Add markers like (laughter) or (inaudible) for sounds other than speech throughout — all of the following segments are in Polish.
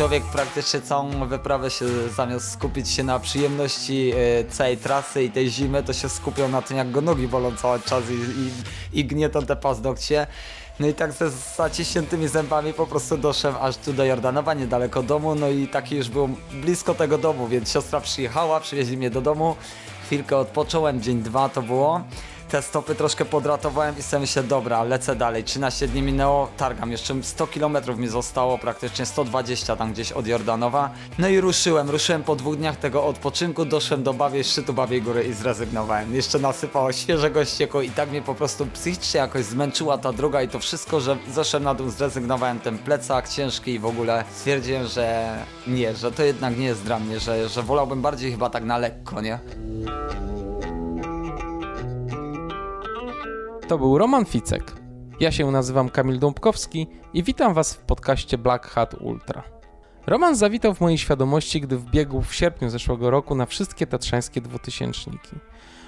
człowiek praktycznie całą wyprawę się zamiast skupić się na przyjemności e, całej trasy i tej zimy, to się skupiał na tym, jak go nogi bolą cały czas i, i, i gnietą te paznokcie. No i tak ze zaciśniętymi zębami po prostu doszedłem aż tu do Jordanowa, niedaleko domu, no i taki już był blisko tego domu, więc siostra przyjechała, przywieźli mnie do domu, chwilkę odpocząłem, dzień dwa to było te stopy troszkę podratowałem i sobie myślę, dobra, lecę dalej. 13 dni minęło, targam, jeszcze 100 km mi zostało, praktycznie 120 tam gdzieś od Jordanowa. No i ruszyłem, ruszyłem po dwóch dniach tego odpoczynku, doszłem do Bawiej, szczytu Bawiej Góry i zrezygnowałem. Jeszcze nasypało świeżego ścieku i tak mnie po prostu psychicznie jakoś zmęczyła ta droga i to wszystko, że zeszłem na dół, zrezygnowałem ten plecak ciężki i w ogóle stwierdziłem, że nie, że to jednak nie jest dla mnie, że, że wolałbym bardziej chyba tak na lekko, nie? To był Roman Ficek. Ja się nazywam Kamil Dąbkowski i witam Was w podcaście Black Hat Ultra. Roman zawitał w mojej świadomości, gdy wbiegł w sierpniu zeszłego roku na wszystkie tatrzańskie dwutysięczniki.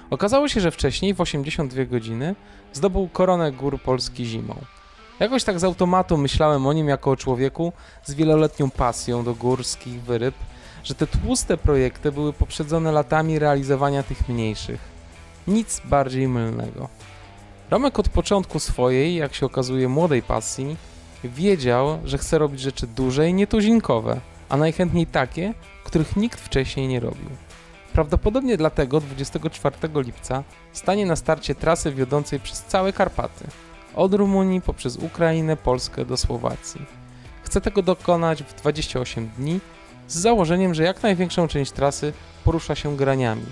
Okazało się, że wcześniej, w 82 godziny, zdobył koronę gór Polski zimą. Jakoś tak z automatu myślałem o nim jako o człowieku z wieloletnią pasją do górskich wyryb, że te tłuste projekty były poprzedzone latami realizowania tych mniejszych. Nic bardziej mylnego. Romek od początku swojej, jak się okazuje, młodej pasji wiedział, że chce robić rzeczy duże i nietuzinkowe, a najchętniej takie, których nikt wcześniej nie robił. Prawdopodobnie dlatego 24 lipca stanie na starcie trasy wiodącej przez całe Karpaty, od Rumunii poprzez Ukrainę, Polskę do Słowacji. Chce tego dokonać w 28 dni z założeniem, że jak największą część trasy porusza się graniami.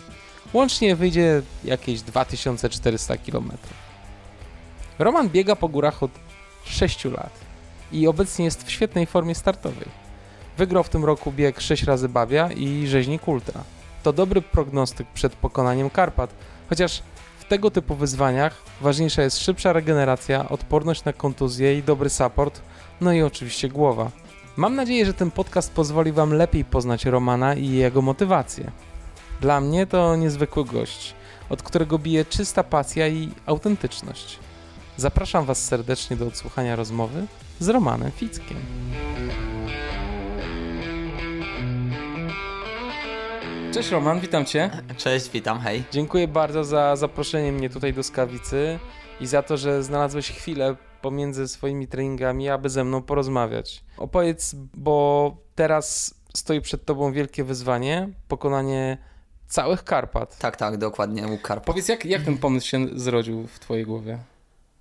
Łącznie wyjdzie jakieś 2400 km. Roman biega po górach od 6 lat i obecnie jest w świetnej formie startowej. Wygrał w tym roku bieg 6 razy Bawia i rzeźnik Ultra. To dobry prognostyk przed pokonaniem Karpat, chociaż w tego typu wyzwaniach ważniejsza jest szybsza regeneracja, odporność na kontuzje i dobry support, no i oczywiście głowa. Mam nadzieję, że ten podcast pozwoli Wam lepiej poznać Romana i jego motywację. Dla mnie to niezwykły gość, od którego bije czysta pasja i autentyczność. Zapraszam Was serdecznie do odsłuchania rozmowy z Romanem Fickiem. Cześć Roman, witam Cię. Cześć, witam, hej. Dziękuję bardzo za zaproszenie mnie tutaj do Skawicy i za to, że znalazłeś chwilę pomiędzy swoimi treningami, aby ze mną porozmawiać. Opowiedz, bo teraz stoi przed Tobą wielkie wyzwanie, pokonanie całych Karpat. Tak, tak, dokładnie, łuk Karpat. Powiedz, jak, jak ten pomysł się zrodził w Twojej głowie?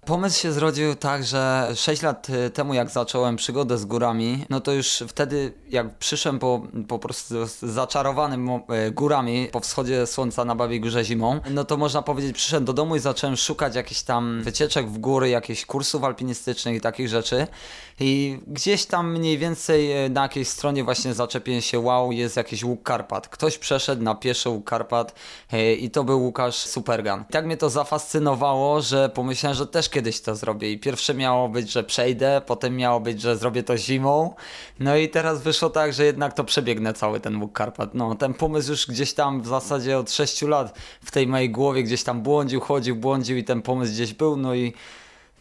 Pomysł się zrodził tak, że 6 lat y, temu jak zacząłem przygodę z górami, no to już wtedy jak przyszłem po, po prostu zaczarowanym y, górami po wschodzie słońca na Babiej Górze zimą, no to można powiedzieć przyszedłem do domu i zacząłem szukać jakichś tam wycieczek w góry, jakichś kursów alpinistycznych i takich rzeczy i gdzieś tam mniej więcej y, na jakiejś stronie właśnie zaczepiłem się wow, jest jakiś łuk Karpat. Ktoś przeszedł na pieszo łuk Karpat i to był Łukasz Supergan. I tak mnie to zafascynowało, że pomyślałem, że też kiedyś to zrobię. I pierwsze miało być, że przejdę, potem miało być, że zrobię to zimą. No i teraz wyszło tak, że jednak to przebiegnę cały ten Bóg Karpat. No, ten pomysł już gdzieś tam w zasadzie od 6 lat w tej mojej głowie gdzieś tam błądził, chodził, błądził i ten pomysł gdzieś był. No i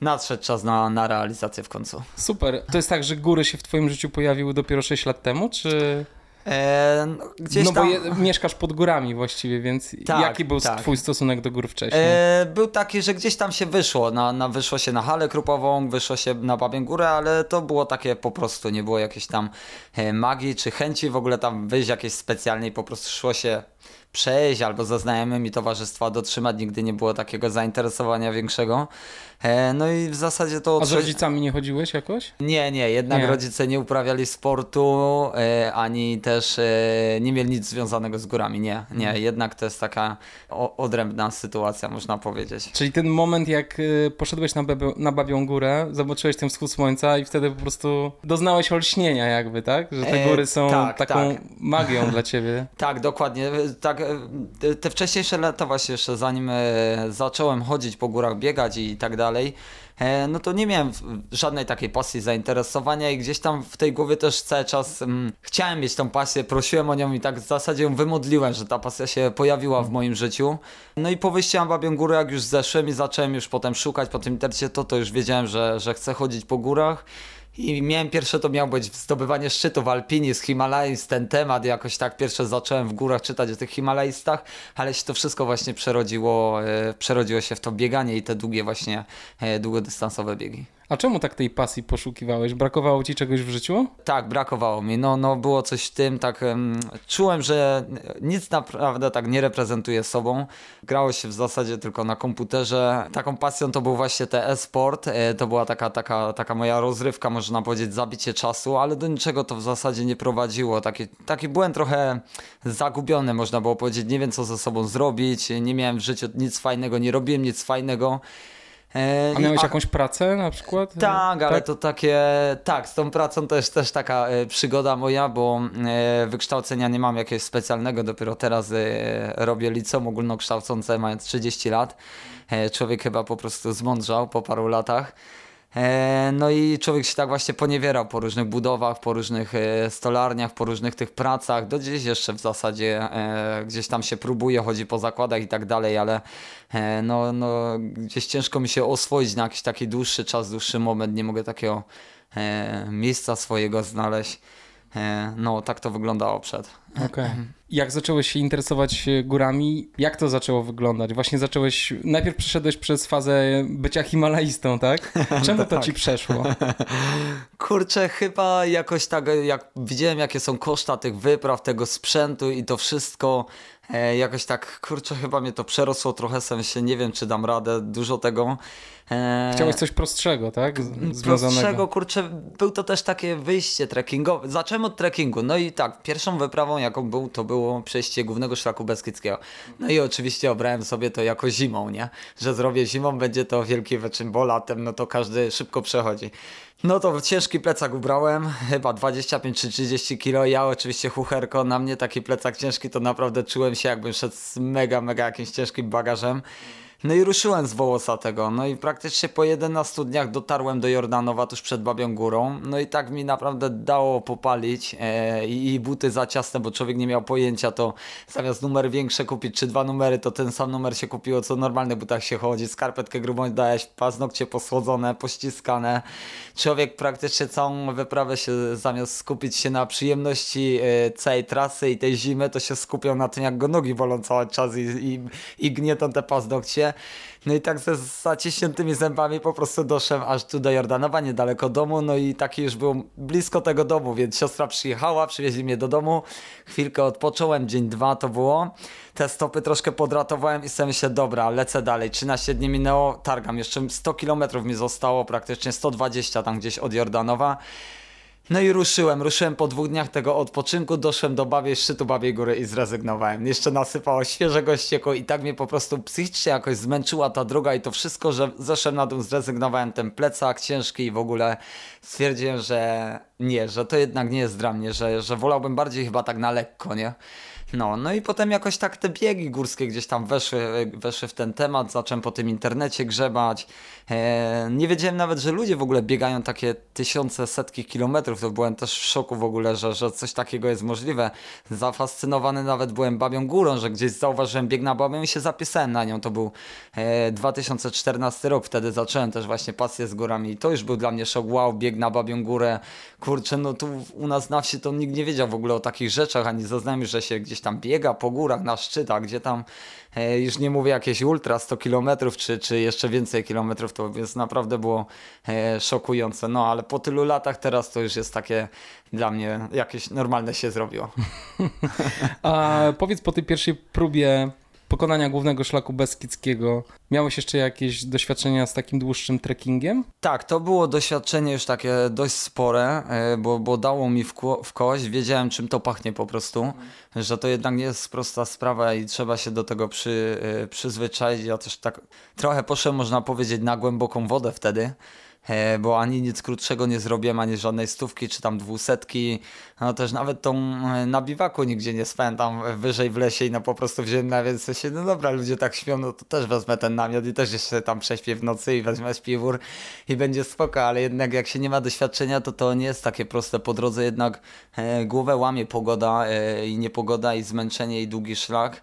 nadszedł czas na, na realizację w końcu. Super. To jest tak, że góry się w Twoim życiu pojawiły dopiero 6 lat temu, czy. E, no, gdzieś no tam... bo je, mieszkasz pod górami właściwie, więc tak, jaki był tak. twój stosunek do gór wcześniej? E, był taki, że gdzieś tam się wyszło, na, na, wyszło się na halę krupową, wyszło się na Babię Górę, ale to było takie po prostu, nie było jakiejś tam e, magii czy chęci w ogóle tam wyjść jakiejś specjalnej, po prostu szło się przejść albo ze znajomymi towarzystwa dotrzymać, nigdy nie było takiego zainteresowania większego. E, no i w zasadzie to... A z rodzicami nie chodziłeś jakoś? Nie, nie, jednak nie. rodzice nie uprawiali sportu, e, ani też e, nie mieli nic związanego z górami, nie, nie, hmm. jednak to jest taka odrębna sytuacja, można powiedzieć. Czyli ten moment, jak poszedłeś na, na Babią Górę, zobaczyłeś ten wschód słońca i wtedy po prostu doznałeś olśnienia jakby, tak? Że te góry są tak, taką tak. magią (laughs) dla ciebie. Tak, dokładnie, tak, te wcześniejsze lata właśnie jeszcze, zanim zacząłem chodzić po górach, biegać i tak dalej, dalej, e, no to nie miałem żadnej takiej pasji, zainteresowania i gdzieś tam w tej głowie też cały czas um, chciałem mieć tą pasję, prosiłem o nią i tak w zasadzie ją wymodliłem, że ta pasja się pojawiła w moim życiu. No i po wyjściu na Babią Górę, jak już zeszłem i zacząłem już potem szukać po tym internecie, to, to już wiedziałem, że, że chcę chodzić po górach. I miałem pierwsze, to miało być zdobywanie szczytów, alpinizm, Himalajs, ten temat, jakoś tak pierwsze zacząłem w górach czytać o tych Himalajstach, ale się to wszystko właśnie przerodziło, e, przerodziło się w to bieganie i te długie właśnie, e, długodystansowe biegi. A czemu tak tej pasji poszukiwałeś? Brakowało ci czegoś w życiu? Tak, brakowało mi. No, no było coś w tym, tak um, czułem, że nic naprawdę tak nie reprezentuje sobą. Grało się w zasadzie tylko na komputerze. Taką pasją to był właśnie ten e-sport. E, to była taka, taka, taka moja rozrywka, można powiedzieć, zabicie czasu, ale do niczego to w zasadzie nie prowadziło. Taki, taki byłem trochę zagubiony, można było powiedzieć. Nie wiem, co ze sobą zrobić. Nie miałem w życiu nic fajnego, nie robiłem nic fajnego. E, a miałeś a, jakąś pracę na przykład? Tak, ale tak? to takie, tak, z tą pracą to jest też taka e, przygoda moja, bo e, wykształcenia nie mam jakiegoś specjalnego, dopiero teraz robię liceum ogólnokształcące mając 30 lat. Człowiek chyba po prostu zmądrzał po paru latach. E, no i człowiek się tak właśnie poniewierał po różnych budowach, po różnych e, stolarniach, po różnych tych pracach. Do dziś jeszcze w zasadzie e, gdzieś tam się próbuje, chodzi po zakładach i tak dalej, ale no, no, gdzieś ciężko mi się oswoić na jakiś taki dłuższy czas, dłuższy moment. Nie mogę takiego miejsca swojego znaleźć. No, tak to wyglądało przed. Okay. Jak zacząłeś się interesować górami, jak to zaczęło wyglądać? Właśnie zacząłeś, najpierw przeszedłeś przez fazę bycia Himalajstą, tak? (laughs) Czemu to tak. ci przeszło? (laughs) Kurczę, chyba jakoś tak, jak widziałem jakie są koszta tych wypraw, tego sprzętu i to wszystko, e, jakoś tak, kurczę, chyba mnie to przerosło trochę, w sensie nie wiem, czy dam radę, dużo tego. E, Chciałeś coś prostszego, tak? Prostszego, kurczę, był to też takie wyjście trekkingowe. Zacząłem od trekkingu, no i tak, pierwszą wyprawą jaką był, to było przejście głównego szlaku Beskidzkiego. No i oczywiście obrałem sobie to jako zimą, nie? Że zrobię zimą, będzie to wielkie wyczyn, bo latem no to każdy szybko przechodzi. No to ciężki plecak ubrałem, chyba 25 czy 30 kilo. Ja oczywiście chucherko, na mnie taki plecak ciężki to naprawdę czułem się jakbym szedł z mega, mega jakimś ciężkim bagażem. No i ruszyłem z Wołosatego. No i praktycznie po 11 dniach dotarłem do Jordanowa tuż przed Babią Górą. No i tak mi naprawdę dało popalić e, i buty za ciasne, bo człowiek nie miał pojęcia, to zamiast numer większe kupić, czy dwa numery, to ten sam numer się kupiło, co w normalnych butach się chodzi. Skarpetkę grubą dałeś, paznokcie posłodzone, pościskane. Człowiek praktycznie całą wyprawę się zamiast skupić się na przyjemności e, całej trasy i tej zimy, to się skupiał na tym, jak go nogi bolą cały czas i, i, i gnietą te paznokcie. No i tak ze zaciśniętymi zębami po prostu doszedłem aż tu do Jordanowa, niedaleko domu, no i taki już był blisko tego domu, więc siostra przyjechała, przywieźli mnie do domu, chwilkę odpocząłem, dzień dwa to było. Te stopy troszkę podratowałem i sobie myślę, dobra, lecę dalej. 13 dni minęło, targam, jeszcze 100 km mi zostało, praktycznie 120 tam gdzieś od Jordanowa. No i ruszyłem, ruszyłem po dwóch dniach tego odpoczynku, doszłem do Babiej, szczytu Babiej Góry i zrezygnowałem. Jeszcze nasypało świeżego ścieku i tak mnie po prostu psychicznie jakoś zmęczyła ta droga i to wszystko, że zeszłem na dół, zrezygnowałem ten plecak ciężki i w ogóle stwierdziłem, że nie, że to jednak nie jest dla mnie, że, że wolałbym bardziej chyba tak na lekko, nie? No, no i potem jakoś tak te biegi górskie gdzieś tam weszły, weszły w ten temat, zacząłem po tym internecie grzebać. E, nie wiedziałem nawet, że ludzie w ogóle biegają takie tysiące, setki kilometrów, to byłem też w szoku w ogóle, że, że coś takiego jest możliwe. Zafascynowany nawet byłem Babią Górą, że gdzieś zauważyłem bieg na Babią i się zapisałem na nią. To był e, 2014 rok, wtedy zacząłem też właśnie pasję z górami i to już był dla mnie szok, wow, bieg na Babią Górę. Kurczę, no tu u nas na wsi to nikt nie wiedział w ogóle o takich rzeczach, ani zaznajmy, że się gdzieś tam biega po górach, na szczytach, gdzie tam e, już nie mówię jakieś ultra 100 kilometrów, czy, czy jeszcze więcej kilometrów, to więc naprawdę było e, szokujące. No ale po tylu latach teraz to już jest takie dla mnie jakieś normalne się zrobiło. (laughs) A powiedz po tej pierwszej próbie pokonania głównego szlaku Beskidzkiego. Miałeś jeszcze jakieś doświadczenia z takim dłuższym trekkingiem? Tak, to było doświadczenie już takie dość spore, e, bo, bo dało mi w, w kość. Wiedziałem, czym to pachnie po prostu, że to jednak nie jest prosta sprawa i trzeba się do tego przy, e, przyzwyczaić. Ja też tak trochę poszedłem, można powiedzieć, na głęboką wodę wtedy. E, bo ani nic krótszego nie zrobiłem, ani żadnej stówki, czy tam dwusetki, no też nawet tą e, na biwaku nigdzie nie tam wyżej w lesie i no po prostu wziąłem na więc się, no dobra, ludzie tak śpią, no to też wezmę ten namiot i też jeszcze tam prześpię w nocy i wezmę śpiwór i będzie spoko, ale jednak jak się nie ma doświadczenia, to to nie jest takie proste po drodze, jednak e, głowę łamie pogoda i niepogoda i zmęczenie i długi szlak.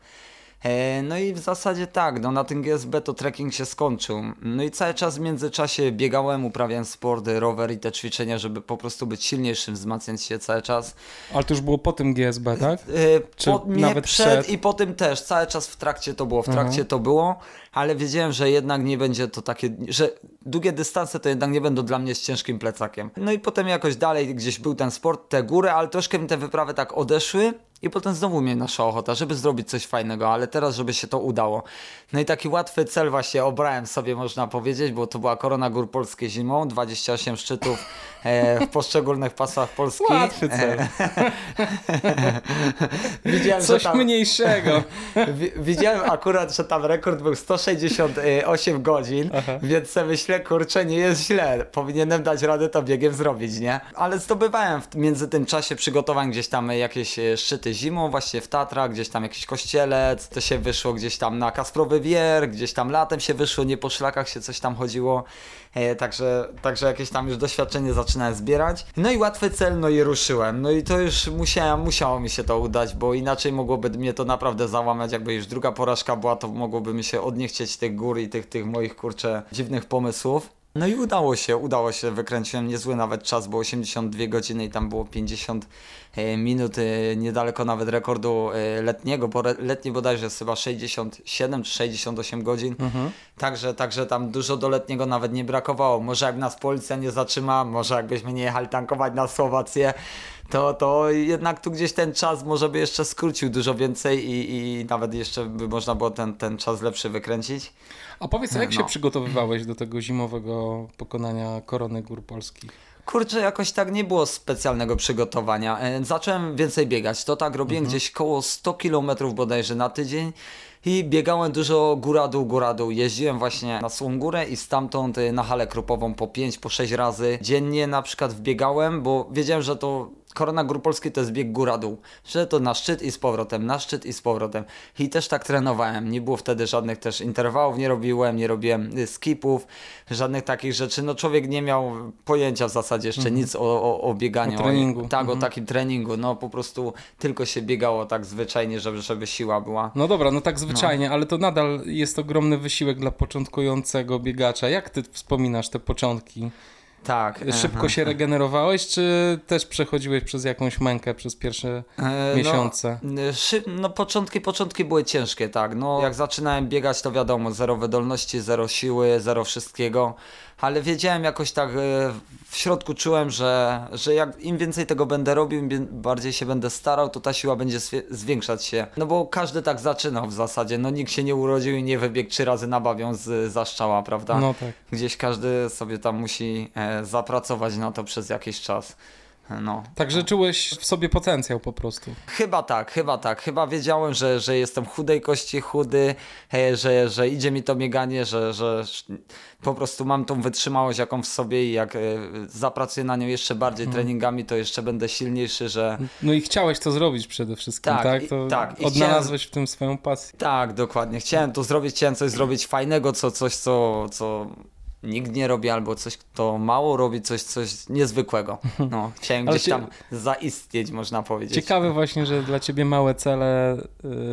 E, No i w zasadzie tak, no na tym GSB to trekking się skończył. No i cały czas w międzyczasie biegałem, uprawiałem sport, rower i te ćwiczenia, żeby po prostu być silniejszym, wzmacniać się cały czas. Ale to już było po tym GSB, tak? E, Czy po, nie nawet przed, przed? i po tym też, cały czas w trakcie to było, w trakcie to było, ale wiedziałem, że jednak nie będzie to takie, że długie dystanse to jednak nie będą dla mnie z ciężkim plecakiem. No i potem jakoś dalej gdzieś był ten sport, te góry, ale troszkę mi te wyprawy tak odeszły i potem znowu mnie nasza ochota, żeby zrobić coś fajnego, ale teraz, żeby się to udało. No i taki łatwy cel właśnie obrałem sobie, można powiedzieć, bo to była Korona Gór Polskie zimą, 28 szczytów e, w poszczególnych pasach Polski. Łatwy cel. (laughs) Widziałem, że Coś tam, mniejszego. (laughs) Wi- Widziałem akurat, że tam rekord był 168 godzin, więc sobie myślę, kurczę, nie jest źle. Powinienem dać radę to biegiem zrobić, nie? Ale zdobywałem w między tym czasie przygotowań gdzieś tam jakieś e, szczyty zimą, właśnie w Tatrach, gdzieś tam jakiś kościelec, to się wyszło gdzieś tam na Kasprowy Wier, gdzieś tam latem się wyszło, nie po szlakach się coś tam chodziło. E, także, także jakieś tam już doświadczenie zaczynałem zbierać. No i łatwy cel, no i ruszyłem. No i to już musiałem, musiało mi się to udać, bo inaczej mogłoby mnie to naprawdę załamać. Jakby już druga porażka była, to mogłoby mi się odniechcieć tych gór i tych, tych moich kurczę dziwnych pomysłów. No i udało się, udało się, wykręciłem niezły nawet czas, bo 82 godziny i tam było 50 e, minut, e, niedaleko nawet rekordu e, letniego, bo letni bodajże jest chyba 67 czy 68 godzin, także, także tam dużo do letniego nawet nie brakowało. Może jak nas policja nie zatrzyma, może jakbyśmy nie jechali tankować na Słowację, to, to jednak tu gdzieś ten czas może by jeszcze skrócił dużo więcej i, i nawet jeszcze by można było ten, ten czas lepszy wykręcić. A powiedz, a jak się No. przygotowywałeś do tego zimowego pokonania korony gór polskich? Kurczę, jakoś tak nie było specjalnego przygotowania. E, Zacząłem więcej biegać. To tak robiłem gdzieś koło 100 km bodajże na tydzień. I biegałem dużo góra-dół, góra-dół. Jeździłem właśnie na Słą Górę i stamtąd e, na halę krupową po 5, po 6 razy dziennie na przykład wbiegałem, bo wiedziałem, że to Korona Gór Polskiej to jest bieg góra-dół. Że to na szczyt i z powrotem, na szczyt i z powrotem. I też tak trenowałem. Nie było wtedy żadnych też interwałów, nie robiłem, nie robiłem y, skipów, żadnych takich rzeczy. No człowiek nie miał pojęcia w zasadzie jeszcze nic o, o, o bieganiu. O treningu. Tak, Mhm. o takim treningu. No po prostu tylko się biegało tak zwyczajnie, żeby, żeby siła była. No dobra, no tak zwyczajnie, ale to nadal jest ogromny wysiłek dla początkującego biegacza. Jak ty wspominasz te początki? Tak. Szybko aha. się regenerowałeś, czy też przechodziłeś przez jakąś mękę przez pierwsze E, miesiące? No, y, szy- no początki, początki były ciężkie, tak. No jak zaczynałem biegać, to wiadomo, zero wydolności, zero siły, zero wszystkiego. Ale wiedziałem jakoś tak, e, w środku czułem, że, że jak im więcej tego będę robił, im bardziej się będę starał, to ta siła będzie zwiększać się. No bo każdy tak zaczynał w zasadzie. No nikt się nie urodził i nie wybiegł trzy razy na bawią z zaszczała, prawda? No tak. Gdzieś każdy sobie tam musi e, zapracować na to przez jakiś czas. No. Także czułeś w sobie potencjał po prostu. Chyba tak, chyba tak. Chyba wiedziałem, że, że jestem chudej kości, chudy, e, że, że idzie mi to bieganie, że, że po prostu mam tą wytrzymałość jaką w sobie i jak e, zapracuję na nią jeszcze bardziej treningami, to jeszcze będę silniejszy, że No i chciałeś to zrobić przede wszystkim, tak? Tak, i- To tak, i odnalazłeś w tym swoją pasję. tak, dokładnie. Chciałem to zrobić, chciałem coś zrobić fajnego, co, coś, co, co nikt nie robi, albo coś, kto mało robi, coś, coś niezwykłego. (laughs) No, chciałem gdzieś tam zaistnieć, można powiedzieć. Ciekawe właśnie, że dla ciebie małe cele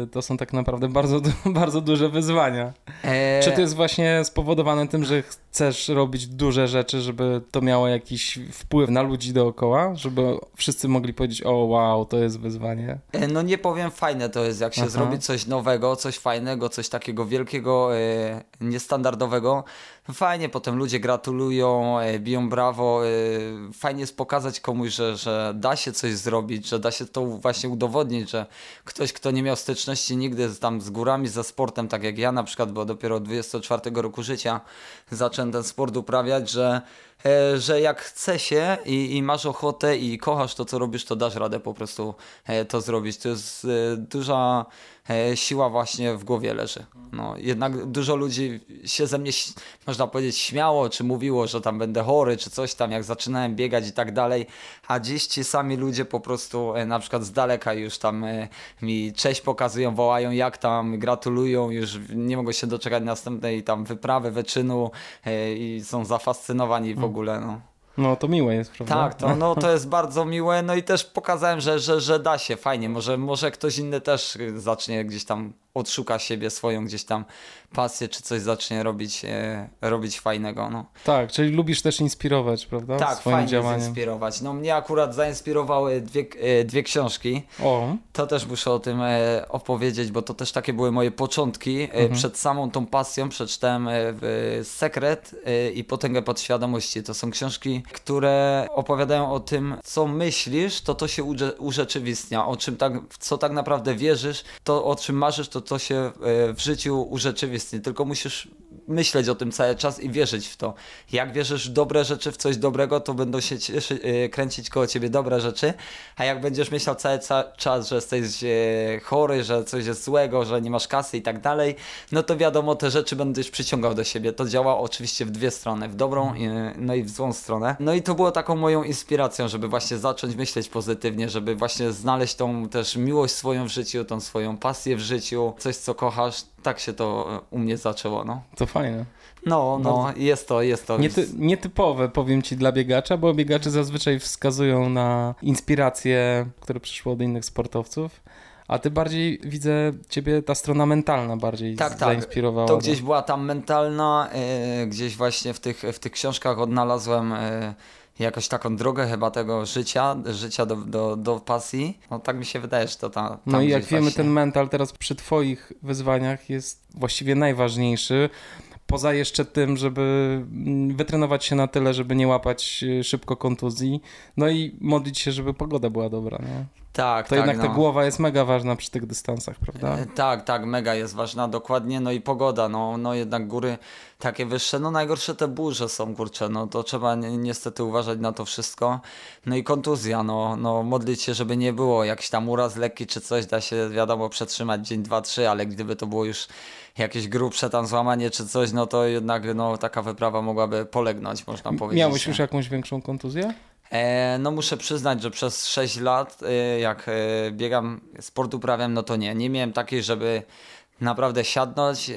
y, to są tak naprawdę bardzo, (laughs) bardzo duże wyzwania. E, Czy to jest właśnie spowodowane tym, że chcesz robić duże rzeczy, żeby to miało jakiś wpływ na ludzi dookoła? Żeby wszyscy mogli powiedzieć, o wow, to jest wyzwanie. E, No nie powiem, fajne to jest, jak się Aha. zrobi coś nowego, coś fajnego, coś takiego wielkiego, e, niestandardowego. Fajnie, potem ludzie gratulują, e, biją brawo. E, fajnie jest pokazać komuś, że, że da się coś zrobić, że da się to właśnie udowodnić, że ktoś, kto nie miał styczności nigdy z, tam z górami, ze sportem, tak jak ja na przykład, bo dopiero od 24 roku życia zacząłem ten sport uprawiać, że że jak chce się i, i masz ochotę i kochasz to, co robisz, to dasz radę po prostu e, to zrobić. To jest e, duża e, siła właśnie w głowie leży. No, jednak dużo ludzi się ze mnie, można powiedzieć, śmiało, czy mówiło, że tam będę chory, czy coś tam, jak zaczynałem biegać i tak dalej, a dziś ci sami ludzie po prostu e, na przykład z daleka już tam e, mi cześć pokazują, wołają jak tam, gratulują, już nie mogą się doczekać następnej tam wyprawy, wyczynu e, i są zafascynowani w ogóle, no. No to miłe jest, prawda? Tak, to, no, to jest (laughs) bardzo miłe, no i też pokazałem, że, że, że da się, fajnie, może, może ktoś inny też zacznie gdzieś tam odszuka siebie swoją gdzieś tam pasję, czy coś zacznie robić, e, robić fajnego. No. Tak, czyli lubisz też inspirować, prawda? Tak, Swoim fajnie działaniem. zinspirować. No mnie akurat zainspirowały dwie, e, dwie książki. O, To też muszę o tym e, opowiedzieć, bo to też takie były moje początki. E, Mhm. Przed samą tą pasją przeczytałem e, w, Sekret e, i Potęgę Podświadomości. To są książki, które opowiadają o tym, co myślisz, to to się urze- urzeczywistnia. O czym tak, co tak naprawdę wierzysz, to o czym marzysz, to to się e, w życiu urzeczywistni. Tylko musisz myśleć o tym cały czas i wierzyć w to. Jak wierzysz w dobre rzeczy, w coś dobrego, to będą się cieszy, e, kręcić koło ciebie dobre rzeczy, a jak będziesz myślał cały ca- czas, że jesteś e, chory, że coś jest złego, że nie masz kasy i tak dalej, no to wiadomo, te rzeczy będziesz przyciągał do siebie. To działa oczywiście w dwie strony, w dobrą no i w złą stronę. No i to było taką moją inspiracją, żeby właśnie zacząć myśleć pozytywnie, żeby właśnie znaleźć tą też miłość swoją w życiu, tą swoją pasję w życiu, coś co kochasz. Tak się to e, u mnie zaczęło, no. to fajne. No, no, jest to, jest to. Niety, nietypowe, powiem ci, dla biegacza, bo biegacze zazwyczaj wskazują na inspiracje, które przyszły od innych sportowców. A ty bardziej widzę ciebie ta strona mentalna bardziej Tak, tak. zainspirowała. To do- gdzieś była tam mentalna, e, gdzieś właśnie w tych, w tych książkach odnalazłem e, jakoś taką drogę chyba tego życia, życia do, do, do pasji. No tak mi się wydaje, że to ta, tam No i jak wiemy, właśnie- ten mental teraz przy twoich wyzwaniach jest właściwie najważniejszy. Poza jeszcze tym, żeby wytrenować się na tyle, żeby nie łapać y, szybko kontuzji, no i modlić się, żeby pogoda była dobra. Nie? Tak, To tak, jednak no. ta głowa jest mega ważna przy tych dystansach, prawda? E, Tak, tak, mega jest ważna, dokładnie, no i pogoda, no, no jednak góry takie wyższe, no najgorsze te burze są, kurczę, no to trzeba ni niestety uważać na to wszystko, no i kontuzja, no, no modlić się, żeby nie było, jakiś tam uraz lekki czy coś, da się wiadomo przetrzymać dzień, dwa, trzy, ale gdyby to było już jakieś grubsze tam złamanie czy coś, no to jednak no taka wyprawa mogłaby polegnąć, można powiedzieć. Miałeś już jakąś większą kontuzję? E, no muszę przyznać, że przez 6 lat, e, jak e, biegam, sport uprawiam, no to nie. Nie miałem takiej, żeby naprawdę siadnąć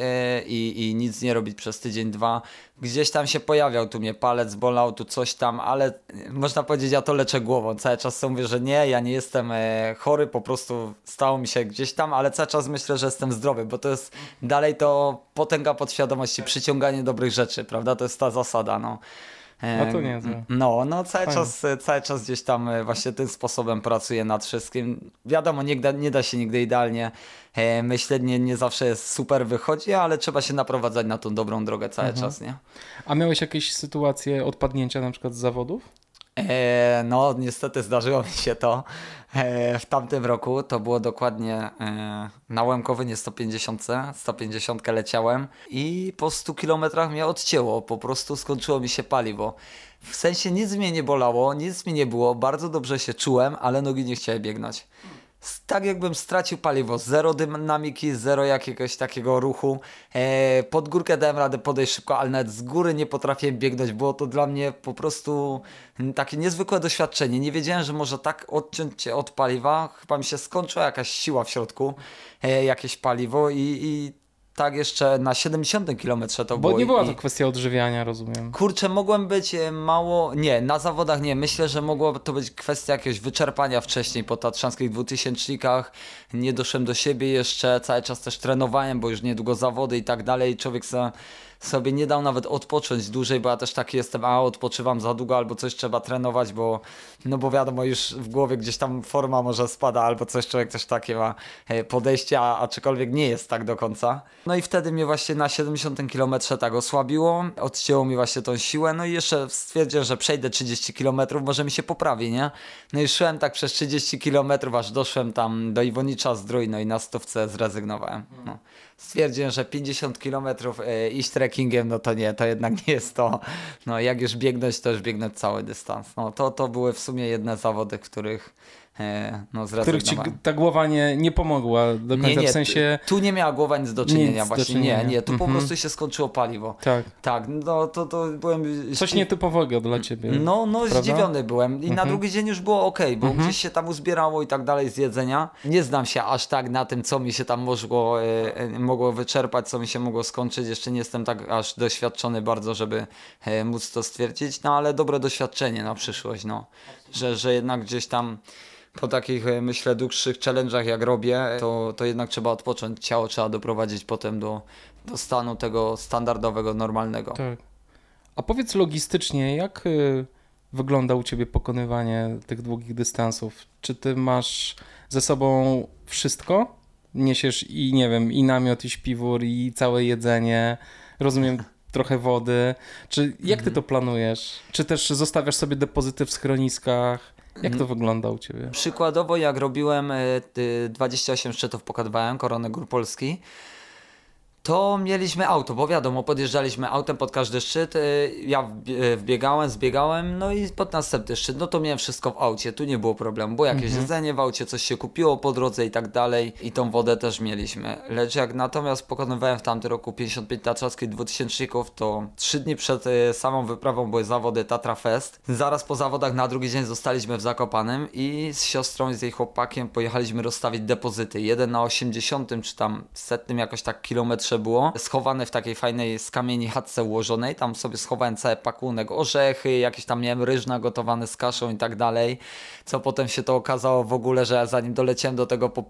i, i nic nie robić przez tydzień, dwa. Gdzieś tam się pojawiał, tu mnie palec bolał, tu coś tam, ale można powiedzieć, ja to leczę głową. Cały czas sobie mówię, że nie, ja nie jestem chory, po prostu stało mi się gdzieś tam, ale cały czas myślę, że jestem zdrowy, bo to jest dalej to potęga podświadomości, przyciąganie dobrych rzeczy, prawda? To jest ta zasada, no. A to niezłe. E, No, no cały czas, cały czas gdzieś tam e, właśnie tym sposobem pracuję nad wszystkim. Wiadomo, nie da, nie da się nigdy idealnie e, myśleć, nie, nie zawsze jest super wychodzi, ale trzeba się naprowadzać na tą dobrą drogę cały Mhm. czas, nie? A miałeś jakieś sytuacje odpadnięcia na przykład z zawodów? E, no, niestety zdarzyło mi się to e, w tamtym roku. To było dokładnie e, na Łemkowynie 150, 150 leciałem i po 100 kilometrach mnie odcięło. Po prostu skończyło mi się paliwo. W sensie nic mnie nie bolało, nic mi nie było, bardzo dobrze się czułem, ale nogi nie chciały biegnąć. Tak jakbym stracił paliwo, zero dynamiki, zero jakiegoś takiego ruchu. E, pod górkę dałem radę podejść szybko, ale nawet z góry nie potrafiłem biegnąć. Było to dla mnie po prostu takie niezwykłe doświadczenie. Nie wiedziałem, że może tak odciąć się od paliwa. Chyba mi się skończyła jakaś siła w środku, e, jakieś paliwo i, i tak jeszcze na 70 kilometrze to Bo było. nie była i, to kwestia odżywiania, rozumiem. Kurczę, mogłem być e, mało. Nie, na zawodach nie. Myślę, że mogło to być kwestia jakiegoś wyczerpania wcześniej po tatrzańskich dwutysięcznikach. Nie doszłem do siebie jeszcze. Cały czas też trenowałem, bo już niedługo zawody i tak dalej. Człowiek se, sobie nie dał nawet odpocząć dłużej, bo ja też taki jestem, a odpoczywam za długo albo coś trzeba trenować, bo no bo wiadomo, już w głowie gdzieś tam forma może spada albo coś, człowiek też takie ma e, podejście, a aczkolwiek nie jest tak do końca. No i wtedy mnie właśnie na 70 km tak osłabiło, odcięło mi właśnie tą siłę, no i jeszcze stwierdziłem, że przejdę 30 km, może mi się poprawi, nie? No i szłem tak przez 30 km, aż doszłem tam do Iwonicza Zdrój, no i na stówce zrezygnowałem. No. Stwierdziłem, że 50 km e, iść trekkingiem, no to nie, to jednak nie jest to. No jak już biegnąć, to już biegnąć cały dystans. No to, to były w sumie jedne zawody, w e, no Których ci ta głowa nie, nie pomogła do końca, w sensie... tu nie miała głowa nic do czynienia Nic do właśnie, czynienia. nie, nie, tu po Mhm. prostu się skończyło paliwo. Tak, Tak, no to, to byłem... coś nietypowego dla ciebie. No, no prawda? zdziwiony byłem i na Mhm. drugi dzień już było ok, bo gdzieś się tam uzbierało i tak dalej z jedzenia. Nie znam się aż tak na tym, co mi się tam mogło, e, e, mogło wyczerpać, co mi się mogło skończyć. Jeszcze nie jestem tak aż doświadczony bardzo, żeby móc to stwierdzić, no ale dobre doświadczenie na przyszłość, no. że, że jednak gdzieś tam po takich, e, myślę, dłuższych challenge'ach jak robię, to, to jednak trzeba odpocząć. Ciało trzeba doprowadzić potem do, do stanu tego standardowego, normalnego. Tak. A powiedz logistycznie, jak y, wygląda u Ciebie pokonywanie tych długich dystansów? Czy Ty masz ze sobą wszystko? Niesiesz i, nie wiem, i namiot, i śpiwór, i całe jedzenie, rozumiem, (laughs) trochę wody. Czy jak Ty Mhm. to planujesz? Czy też zostawiasz sobie depozyty w schroniskach? Jak to wygląda u Ciebie? Przykładowo, jak robiłem e, ty- 28 szczytów pokonywałem, Koronę Gór Polski, to mieliśmy auto, bo wiadomo, podjeżdżaliśmy autem pod każdy szczyt. e, Ja e, wbiegałem, zbiegałem, no i pod następny szczyt, no to miałem wszystko w aucie, tu nie było problemu. Było jakieś jedzenie w aucie, coś się kupiło po drodze i tak dalej, i tą wodę też mieliśmy. Lecz jak natomiast pokonywałem w tamtym roku 55 tatrzackich 2000, to 3 dni przed e, samą wyprawą były zawody Tatra Fest. Zaraz po zawodach na drugi dzień zostaliśmy w Zakopanem i z siostrą i z jej chłopakiem pojechaliśmy rozstawić depozyty. Jeden na 80 czy tam setnym jakoś tak kilometrze było, schowany w takiej fajnej z kamieni chatce ułożonej. Tam sobie schowałem cały pakunek, orzechy, jakieś tam miałem ryż nagotowany z kaszą i tak dalej. Co potem się to okazało w ogóle, że zanim doleciałem do tego po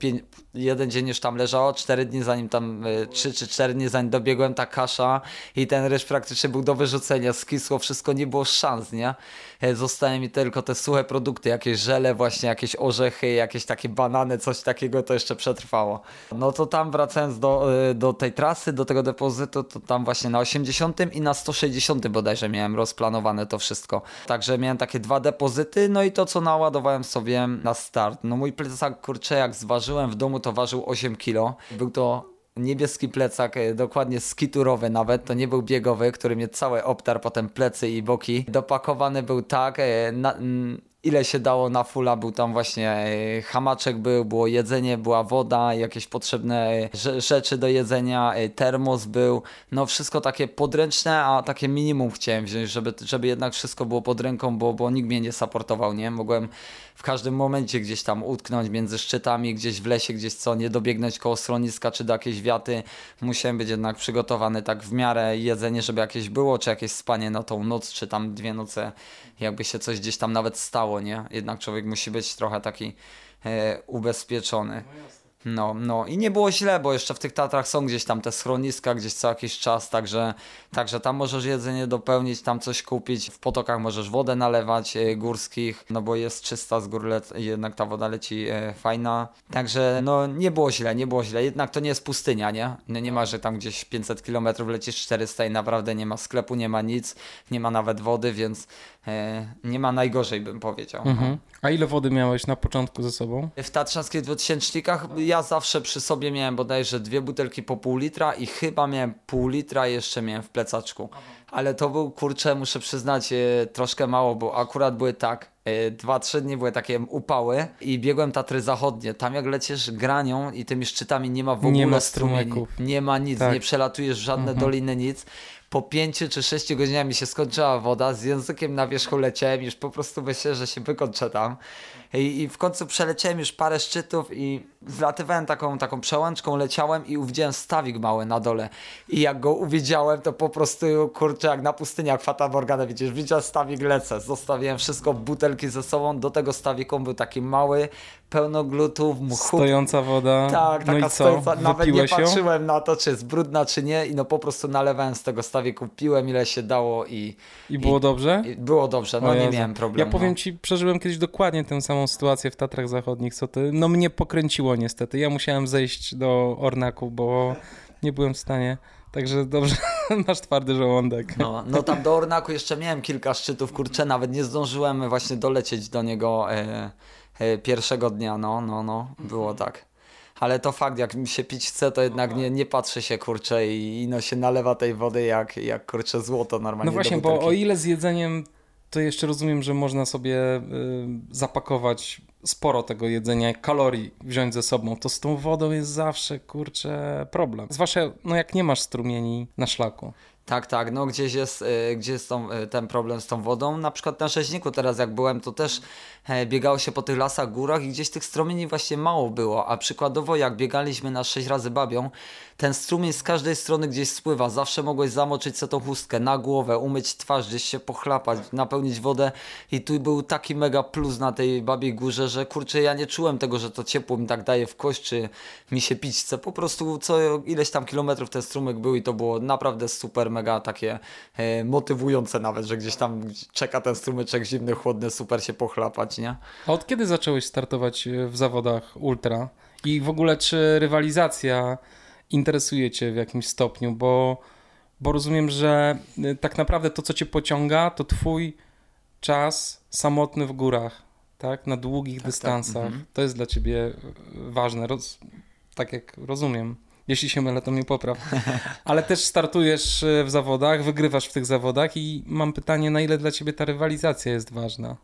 jeden dzień już tam leżało, cztery dni zanim tam, y, trzy czy cztery dni zanim dobiegłem ta kasza i ten ryż praktycznie był do wyrzucenia, skisło, wszystko nie było szans, nie? E, Zostały mi tylko te suche produkty, jakieś żele, właśnie jakieś orzechy, jakieś takie banany, coś takiego to jeszcze przetrwało. No to tam wracając do, y, do tej trasy, do tego depozytu, to tam właśnie na 80 i na 160 bodajże miałem rozplanowane to wszystko. Także miałem takie dwa depozyty, no i to co naładowałem sobie na start. No mój plecak, kurczę, jak zważyłem w domu, to ważył 8 kilo. Był to niebieski plecak, e, dokładnie skiturowy nawet, to nie był biegowy, który mnie całe obtarł, potem plecy i boki. Dopakowany był tak, e, na, ile się dało na fulla, był tam właśnie e, hamaczek był, było jedzenie, była woda, jakieś potrzebne e, rze- rzeczy do jedzenia, e, termos był, no wszystko takie podręczne, a takie minimum chciałem wziąć, żeby, żeby jednak wszystko było pod ręką, bo, bo nikt mnie nie supportował, nie? Mogłem w każdym momencie gdzieś tam utknąć między szczytami, gdzieś w lesie, gdzieś co, nie dobiegnąć koło schroniska czy do jakiejś wiaty. Musiałem być jednak przygotowany tak w miarę jedzenie, żeby jakieś było, czy jakieś spanie na tą noc, czy tam dwie noce, jakby się coś gdzieś tam nawet stało, nie? Jednak człowiek musi być trochę taki e, ubezpieczony. No, no i nie było źle, bo jeszcze w tych Tatrach są gdzieś tam te schroniska, gdzieś co jakiś czas, także, także tam możesz jedzenie dopełnić, tam coś kupić, w potokach możesz wodę nalewać e, górskich, no bo jest czysta z gór, lec- jednak ta woda leci e, fajna, także no nie było źle, nie było źle, jednak to nie jest pustynia, nie? No nie ma, że tam gdzieś 500 km lecisz 400 i naprawdę nie ma sklepu, nie ma nic, nie ma nawet wody, więc e, nie ma najgorzej bym powiedział. no. Mhm. A ile wody miałeś na początku ze sobą? W tatrzańskich dwutysięcznikach ja zawsze przy sobie miałem bodajże dwie butelki po pół litra i chyba miałem pół litra jeszcze miałem w plecaczku. Ale to był, kurczę, muszę przyznać, e, troszkę mało, bo akurat były tak, e, dwa, trzy dni były takie upały i biegłem Tatry Zachodnie. Tam jak lecisz granią i tymi szczytami nie ma w ogóle Nie ma strumieni. Nie ma nic, Tak. nie przelatujesz żadne doliny, nic. Po pięciu czy sześciu godzinach mi się skończyła woda, z językiem na wierzchu leciałem, już po prostu myślę, że się wykończę tam. I, I w końcu przeleciałem już parę szczytów i zlatywałem taką, taką przełączką, leciałem i uwidziałem stawik mały na dole. I jak go uwidziałem, to po prostu, kurczę, jak na pustyni, jak Fata Morgana, widzisz, widziałem stawik, lecę. Zostawiłem wszystko, butelki ze sobą, do tego stawiku był taki mały, pełno glutów, mchu, Stojąca woda. tak, no taka i co? stojąca, nawet nie Wypiłeś ją? patrzyłem na to, czy jest brudna, czy nie i no po prostu nalewałem z tego stawiku, piłem ile się dało i, I było dobrze? i było dobrze, no O nie Jezu. miałem problemu. Ja powiem no. ci, przeżyłem kiedyś dokładnie tę samą sytuację w Tatrach Zachodnich, co ty. No mnie pokręciło niestety. Ja musiałem zejść do Ornaku, bo nie byłem w stanie. Także dobrze, (laughs) masz twardy żołądek. No, no tam do Ornaku jeszcze miałem kilka szczytów, kurczę, nawet nie zdążyłem właśnie dolecieć do niego e, e, pierwszego dnia, no, no, no, było tak. Ale to fakt, jak mi się pić chce, to jednak nie, nie patrzy się, kurczę, i, i no się nalewa tej wody jak, jak kurczę, złoto normalnie No właśnie, bo o ile z jedzeniem, to jeszcze rozumiem, że można sobie y, zapakować sporo tego jedzenia, kalorii wziąć ze sobą, to z tą wodą jest zawsze, kurczę, problem. Zwłaszcza, no jak nie masz strumieni na szlaku. Tak, tak, no gdzieś jest, y, gdzie jest tą, y, ten problem z tą wodą. Na przykład na Rzeźniku teraz jak byłem, to też biegało się po tych lasach, górach i gdzieś tych strumieni właśnie mało było, a przykładowo jak biegaliśmy na 6 razy babią, ten strumień z każdej strony gdzieś spływa, zawsze mogłeś zamoczyć sobie tą chustkę na głowę, umyć twarz, gdzieś się pochlapać, napełnić wodę. I tu był taki mega plus na tej babiej górze, że kurczę, ja nie czułem tego, że to ciepło mi tak daje w kość, czy mi się pić chce, po prostu co ileś tam kilometrów ten strumyk był i to było naprawdę super, mega takie e, motywujące nawet, że gdzieś tam czeka ten strumyczek zimny, chłodny, super się pochlapać, nie? A od kiedy zacząłeś startować e, w zawodach ultra? I w ogóle czy rywalizacja interesuje cię w jakimś stopniu? Bo, bo rozumiem, że e, tak naprawdę to, co cię pociąga, to twój czas samotny w górach, tak? Na długich tak, dystansach. mhm. To jest dla ciebie e, ważne, roz, tak jak rozumiem. Jeśli się mylę, to mnie popraw. (laughs) Ale też startujesz w zawodach, wygrywasz w tych zawodach i mam pytanie, na ile dla ciebie ta rywalizacja jest ważna?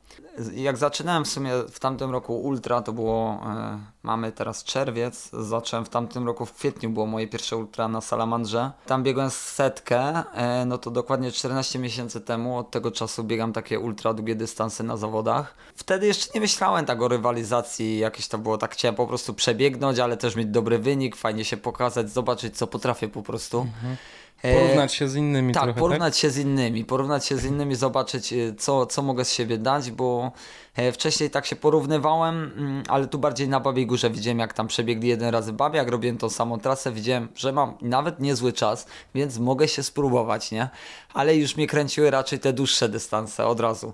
Jak zaczynałem w sumie w tamtym roku ultra, to było, e, mamy teraz czerwiec, zacząłem w tamtym roku, w kwietniu było moje pierwsze ultra na Salamandrze. Tam biegłem setkę, e, no to dokładnie 14 miesięcy temu, od tego czasu biegam takie ultra długie dystanse na zawodach. Wtedy jeszcze nie myślałem tak o rywalizacji, jakieś to było tak, chciałem po prostu przebiegnąć, ale też mieć dobry wynik, fajnie się pokazać, zobaczyć co potrafię po prostu. E, Porównać się z innymi tak, trochę, porównać się z innymi, porównać się z innymi, zobaczyć y, co, co mogę z siebie dać, bo e, wcześniej tak się porównywałem, mm, ale tu bardziej na Babiej Górze widziałem jak tam przebiegli jeden razy babie, jak robiłem tą samą trasę, widziałem, że mam nawet niezły czas, więc mogę się spróbować, nie? Ale już mnie kręciły raczej te dłuższe dystanse od razu.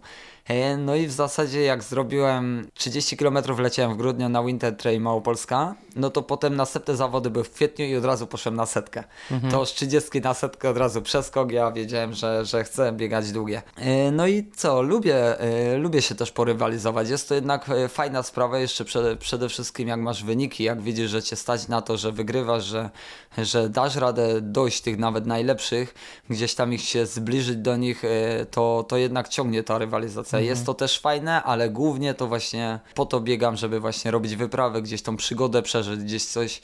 E, No i w zasadzie jak zrobiłem 30 km leciałem w grudniu na Winter Trail Małopolska, no to potem następne zawody były w kwietniu i od razu poszłem na setkę. To z 30 na setkę od razu przeskok, ja wiedziałem, że, że chcę biegać długie. E, No i co, lubię, e, lubię się też porywalizować, jest to jednak e, fajna sprawa, jeszcze przede, przede wszystkim jak masz wyniki, jak widzisz, że cię stać na to, że wygrywasz, że, że dasz radę dojść tych nawet najlepszych, gdzieś tam ich się zbliżyć do nich, e, to, to jednak ciągnie ta rywalizacja. Jest to też fajne, ale głównie to właśnie po to biegam, żeby właśnie robić wyprawy, gdzieś tą przygodę przeżyć, gdzieś coś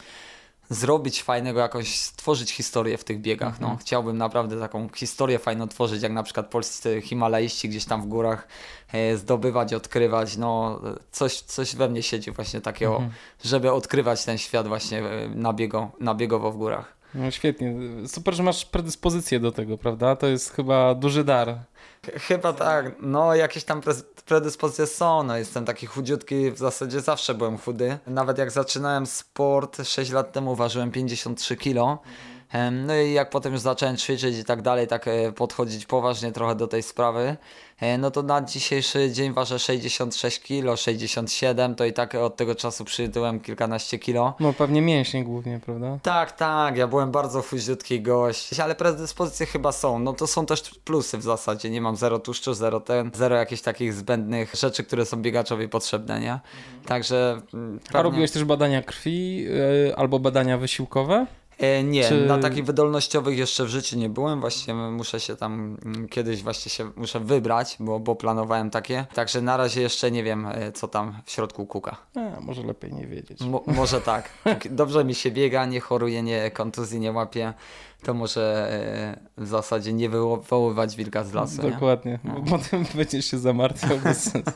zrobić fajnego, jakoś stworzyć historię w tych biegach. No, chciałbym naprawdę taką historię fajną tworzyć, jak na przykład polscy himalaiści gdzieś tam w górach e, zdobywać, odkrywać. No, coś, coś we mnie siedzi właśnie takiego, żeby odkrywać ten świat właśnie e, na, biego, na biegowo w górach. No świetnie. Super, że masz predyspozycję do tego, prawda? To jest chyba duży dar. Ch- Chyba tak, no jakieś tam pre- predyspozycje są, no jestem taki chudziutki, w zasadzie zawsze byłem chudy. Nawet jak zaczynałem sport 6 lat temu ważyłem 53 kilo. Em, No i jak potem już zacząłem ćwiczyć i tak dalej, tak e, podchodzić poważnie trochę do tej sprawy, no to na dzisiejszy dzień ważę 66 kilo, 67, to i tak od tego czasu przytyłem kilkanaście kilo. No pewnie mięśnie głównie, prawda? Tak, tak, ja byłem bardzo chudziutki gość, ale predyspozycje chyba są. No to są też plusy w zasadzie. Nie mam zero tłuszczu, zero ten, zero jakichś takich zbędnych rzeczy, które są biegaczowi potrzebne, nie? Także. mm, A pewnie- robiłeś też badania krwi yy, albo badania wysiłkowe? E, nie, Czy- na takich wydolnościowych jeszcze w życiu nie byłem. Właśnie muszę się tam mm, kiedyś właśnie się muszę wybrać, bo, bo planowałem takie. Także na razie jeszcze nie wiem, e, co tam w środku kuka. A, może lepiej nie wiedzieć. Mo, może tak. (laughs) Dobrze mi się biega, nie choruję, nie kontuzji nie łapię. To może e, w zasadzie nie wywoływać wilka z lasu. Nie? Dokładnie, bo potem (laughs) będziesz się zamartwiał (laughs) bez sensu.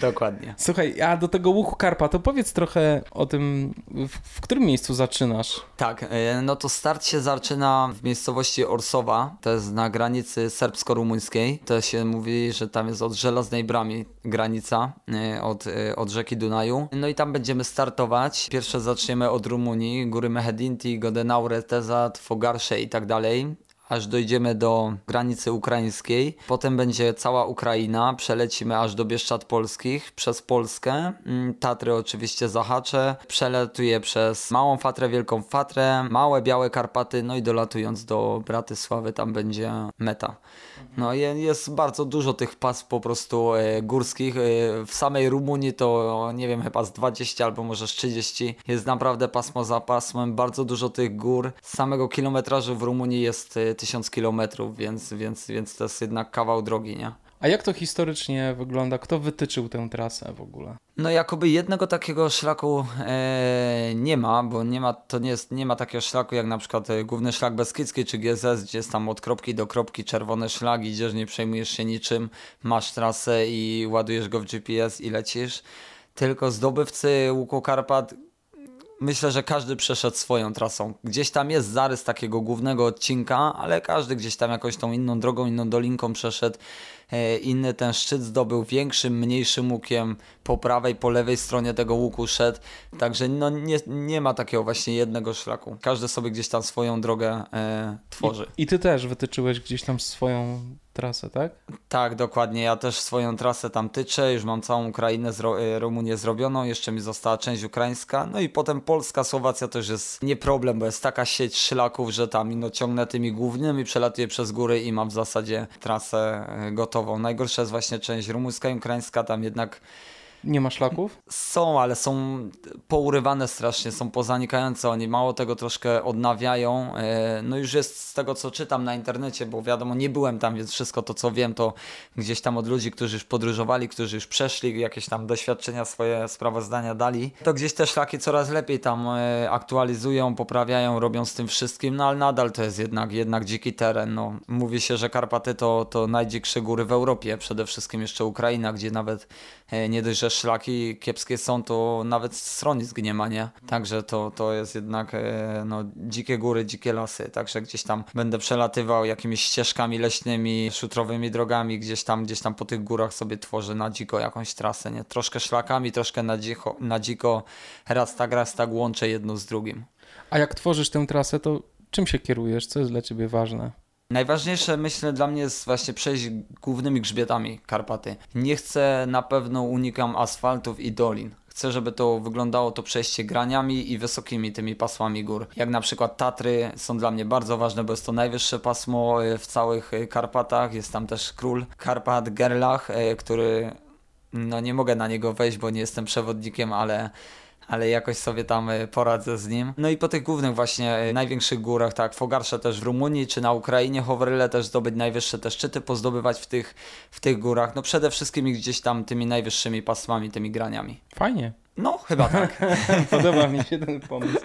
Dokładnie. Słuchaj, a do tego łuku karpa, to powiedz trochę o tym, w, w którym miejscu zaczynasz? Tak, e, no to start się zaczyna w miejscowości Orsowa, to jest na granicy serbsko-rumuńskiej. To się mówi, że tam jest od Żelaznej Bramy granica, e, od, od rzeki Dunaju. No i tam będziemy startować. Pierwsze zaczniemy od Rumunii, góry Mehedinti, Godenaure, Tezat, Fogarsze i tak dalej. Aż dojdziemy do granicy ukraińskiej. Potem będzie cała Ukraina. Przelecimy aż do Bieszczad Polskich, przez Polskę. Mm, Tatry oczywiście zahaczę. Przeletuję przez Małą Fatrę, Wielką Fatrę, Małe Białe Karpaty, no i dolatując do Bratysławy, tam będzie meta. No je- jest bardzo dużo tych pas po prostu e, górskich. E, w samej Rumunii to nie wiem, chyba z 20 albo może z 30. Jest naprawdę pasmo za pasmem, bardzo dużo tych gór. Z samego kilometrażu w Rumunii jest 1000 kilometrów, więc, więc, więc to jest jednak kawał drogi, nie? A jak to historycznie wygląda? Kto wytyczył tę trasę w ogóle? No jakoby jednego takiego szlaku e, nie ma, bo nie ma, to nie, jest, nie ma takiego szlaku jak na przykład e, główny szlak Beskidzki czy GZS, gdzie jest tam od kropki do kropki czerwony szlak, idziesz, nie przejmujesz się niczym, masz trasę i ładujesz go w GPS i lecisz. Tylko zdobywcy Łuku Karpat myślę, że każdy przeszedł swoją trasą. Gdzieś tam jest zarys takiego głównego odcinka, ale każdy gdzieś tam jakąś tą inną drogą, inną dolinką przeszedł. E, inny ten szczyt zdobył większym, mniejszym łukiem po prawej, po lewej stronie tego łuku szedł. Także no nie, nie ma takiego właśnie jednego szlaku. Każdy sobie gdzieś tam swoją drogę e, tworzy. I, I ty też wytyczyłeś gdzieś tam swoją trasę, tak? Tak, dokładnie. Ja też swoją trasę tam tyczę. Już mam całą Ukrainę, zro e, Rumunię zrobioną. Jeszcze mi została część ukraińska. No i potem Polska, Słowacja też jest nie problem, bo jest taka sieć szlaków, że tam no, ciągnę tymi głównymi, przelatuję przez góry i mam w zasadzie trasę e, gotową. Najgorsza jest właśnie część rumuńska i ukraińska. Tam jednak nie ma szlaków? Są, ale są pourywane strasznie, są pozanikające. Oni mało tego troszkę odnawiają. E, no już jest z tego, co czytam na internecie, bo wiadomo, nie byłem tam, więc wszystko to, co wiem, to gdzieś tam od ludzi, którzy już podróżowali, którzy już przeszli, jakieś tam doświadczenia, swoje sprawozdania dali. To gdzieś te szlaki coraz lepiej tam e, aktualizują, poprawiają, robią z tym wszystkim, no ale nadal to jest jednak, jednak dziki teren. No. Mówi się, że Karpaty to, to najdziksze góry w Europie, przede wszystkim jeszcze Ukraina, gdzie nawet e, nie dość, że szlaki kiepskie są, to nawet schronisk nie ma, nie? Także to, to jest jednak e, no, dzikie góry, dzikie lasy, także gdzieś tam będę przelatywał jakimiś ścieżkami leśnymi, szutrowymi drogami, gdzieś tam, gdzieś tam po tych górach sobie tworzę na dziko jakąś trasę, nie? Troszkę szlakami, troszkę na dziko, na dziko raz tak, raz tak łączę jedno z drugim. A jak tworzysz tę trasę, to czym się kierujesz? Co jest dla ciebie ważne? Najważniejsze myślę dla mnie jest właśnie przejść głównymi grzbietami Karpaty. Nie chcę, na pewno unikam asfaltów i dolin. Chcę, żeby to wyglądało to przejście graniami i wysokimi tymi pasmami gór. Jak na przykład Tatry są dla mnie bardzo ważne, bo jest to najwyższe pasmo e, w całych e, Karpatach. Jest tam też król Karpat Gerlach, e, który no nie mogę na niego wejść, bo nie jestem przewodnikiem, ale ale jakoś sobie tam e, poradzę z nim. No i po tych głównych właśnie e, największych górach, tak, Fogarsze też w Rumunii, czy na Ukrainie, Hovryle też zdobyć najwyższe te szczyty, pozdobywać w tych, w tych górach. No przede wszystkim gdzieś tam tymi najwyższymi pasmami, tymi graniami. Fajnie. No, chyba tak. (laughs) Podoba mi się ten pomysł.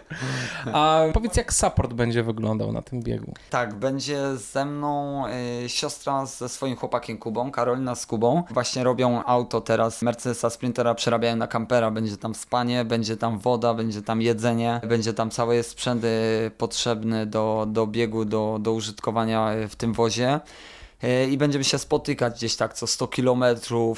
A powiedz, jak support będzie wyglądał na tym biegu? Tak, będzie ze mną y, siostra ze swoim chłopakiem Kubą, Karolina z Kubą. Właśnie robią auto teraz, Mercedesa Sprintera przerabiają na kampera. Będzie tam spanie, będzie tam woda, będzie tam jedzenie, będzie tam cały sprzęt potrzebny do, do biegu, do, do użytkowania w tym wozie. E, i będziemy się spotykać gdzieś tak co 100 km,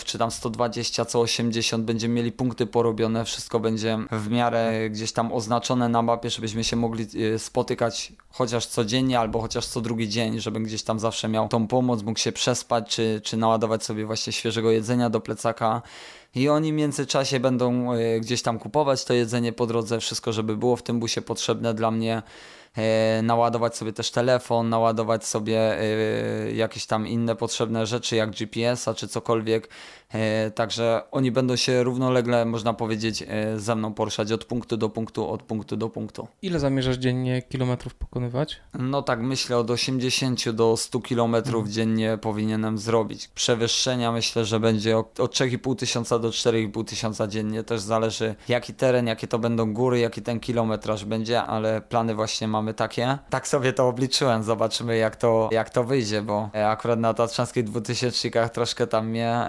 czy tam 120, co 80, będziemy mieli punkty porobione, wszystko będzie w miarę gdzieś tam oznaczone na mapie, żebyśmy się mogli e, spotykać chociaż codziennie albo chociaż co drugi dzień, żebym gdzieś tam zawsze miał tą pomoc, mógł się przespać, czy, czy naładować sobie właśnie świeżego jedzenia do plecaka. I oni w międzyczasie będą e, gdzieś tam kupować to jedzenie po drodze, wszystko żeby było w tym busie potrzebne dla mnie naładować sobie też telefon, naładować sobie e, jakieś tam inne potrzebne rzeczy jak GPS-a czy cokolwiek. E, także oni będą się równolegle, można powiedzieć, ze mną poruszać od punktu do punktu, od punktu do punktu. Ile zamierzasz dziennie kilometrów pokonywać? No tak, myślę od 80 do 100 kilometrów mhm. dziennie powinienem zrobić. Przewyższenia myślę, że będzie od 3,5 tysiąca do 4,5 tysiąca dziennie. Też zależy jaki teren, jakie to będą góry, jaki ten kilometraż będzie, ale plany właśnie mamy takie. Tak sobie to obliczyłem, zobaczymy jak to, jak to wyjdzie, bo akurat na Tatrzańskich 2000 troszkę tam mnie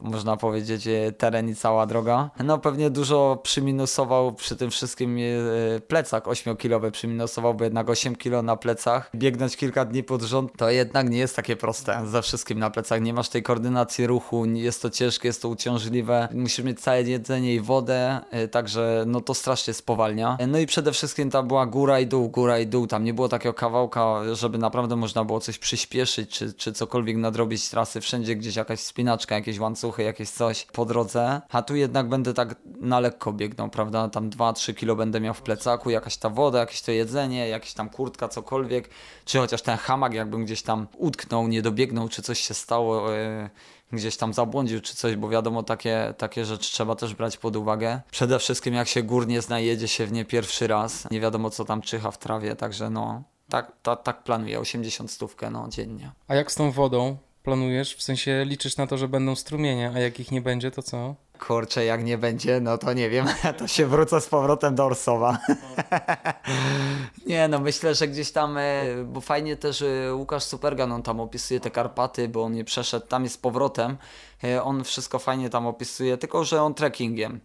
można powiedzieć, e, teren i cała droga. No pewnie dużo przyminusował przy tym wszystkim e, plecak 8-kilowy przyminusował, bo jednak 8 kilo na plecach. Biegnąć kilka dni pod rząd to jednak nie jest takie proste ze wszystkim na plecach. Nie masz tej koordynacji ruchu, jest to ciężkie, jest to uciążliwe. Musisz mieć całe jedzenie i wodę, e, także no to strasznie spowalnia. No i przede wszystkim ta była góra i dół, góra i dół. Tam nie było takiego kawałka, żeby naprawdę można było coś przyspieszyć, czy, czy cokolwiek nadrobić trasy. Wszędzie gdzieś jakaś spinaczka, jakieś łańcuchy, jakieś coś po drodze. A tu jednak będę tak na lekko biegnął, prawda? Tam 2-3 kilo będę miał w plecaku, jakaś ta woda, jakieś to jedzenie, jakaś tam kurtka, cokolwiek. Czy chociaż ten hamak jakbym gdzieś tam utknął, nie dobiegnął, czy coś się stało. Yy gdzieś tam zabłądził czy coś, bo wiadomo, takie, takie rzeczy trzeba też brać pod uwagę. Przede wszystkim jak się górnie znajdzie się w nie pierwszy raz, nie wiadomo co tam czyha w trawie, także no, tak, ta, tak planuję, 80 stówkę no, dziennie. A jak z tą wodą? Planujesz? W sensie liczysz na to, że będą strumienie, a jak ich nie będzie, to co? Kurczę, jak nie będzie, no to nie wiem, (laughs) to się wrócę z powrotem do Orsowa. (laughs) nie no, myślę, że gdzieś tam, e, bo fajnie też e, Łukasz Supergan, on tam opisuje te Karpaty, bo on je przeszedł tam z powrotem. E, On wszystko fajnie tam opisuje, tylko że on trekkingiem.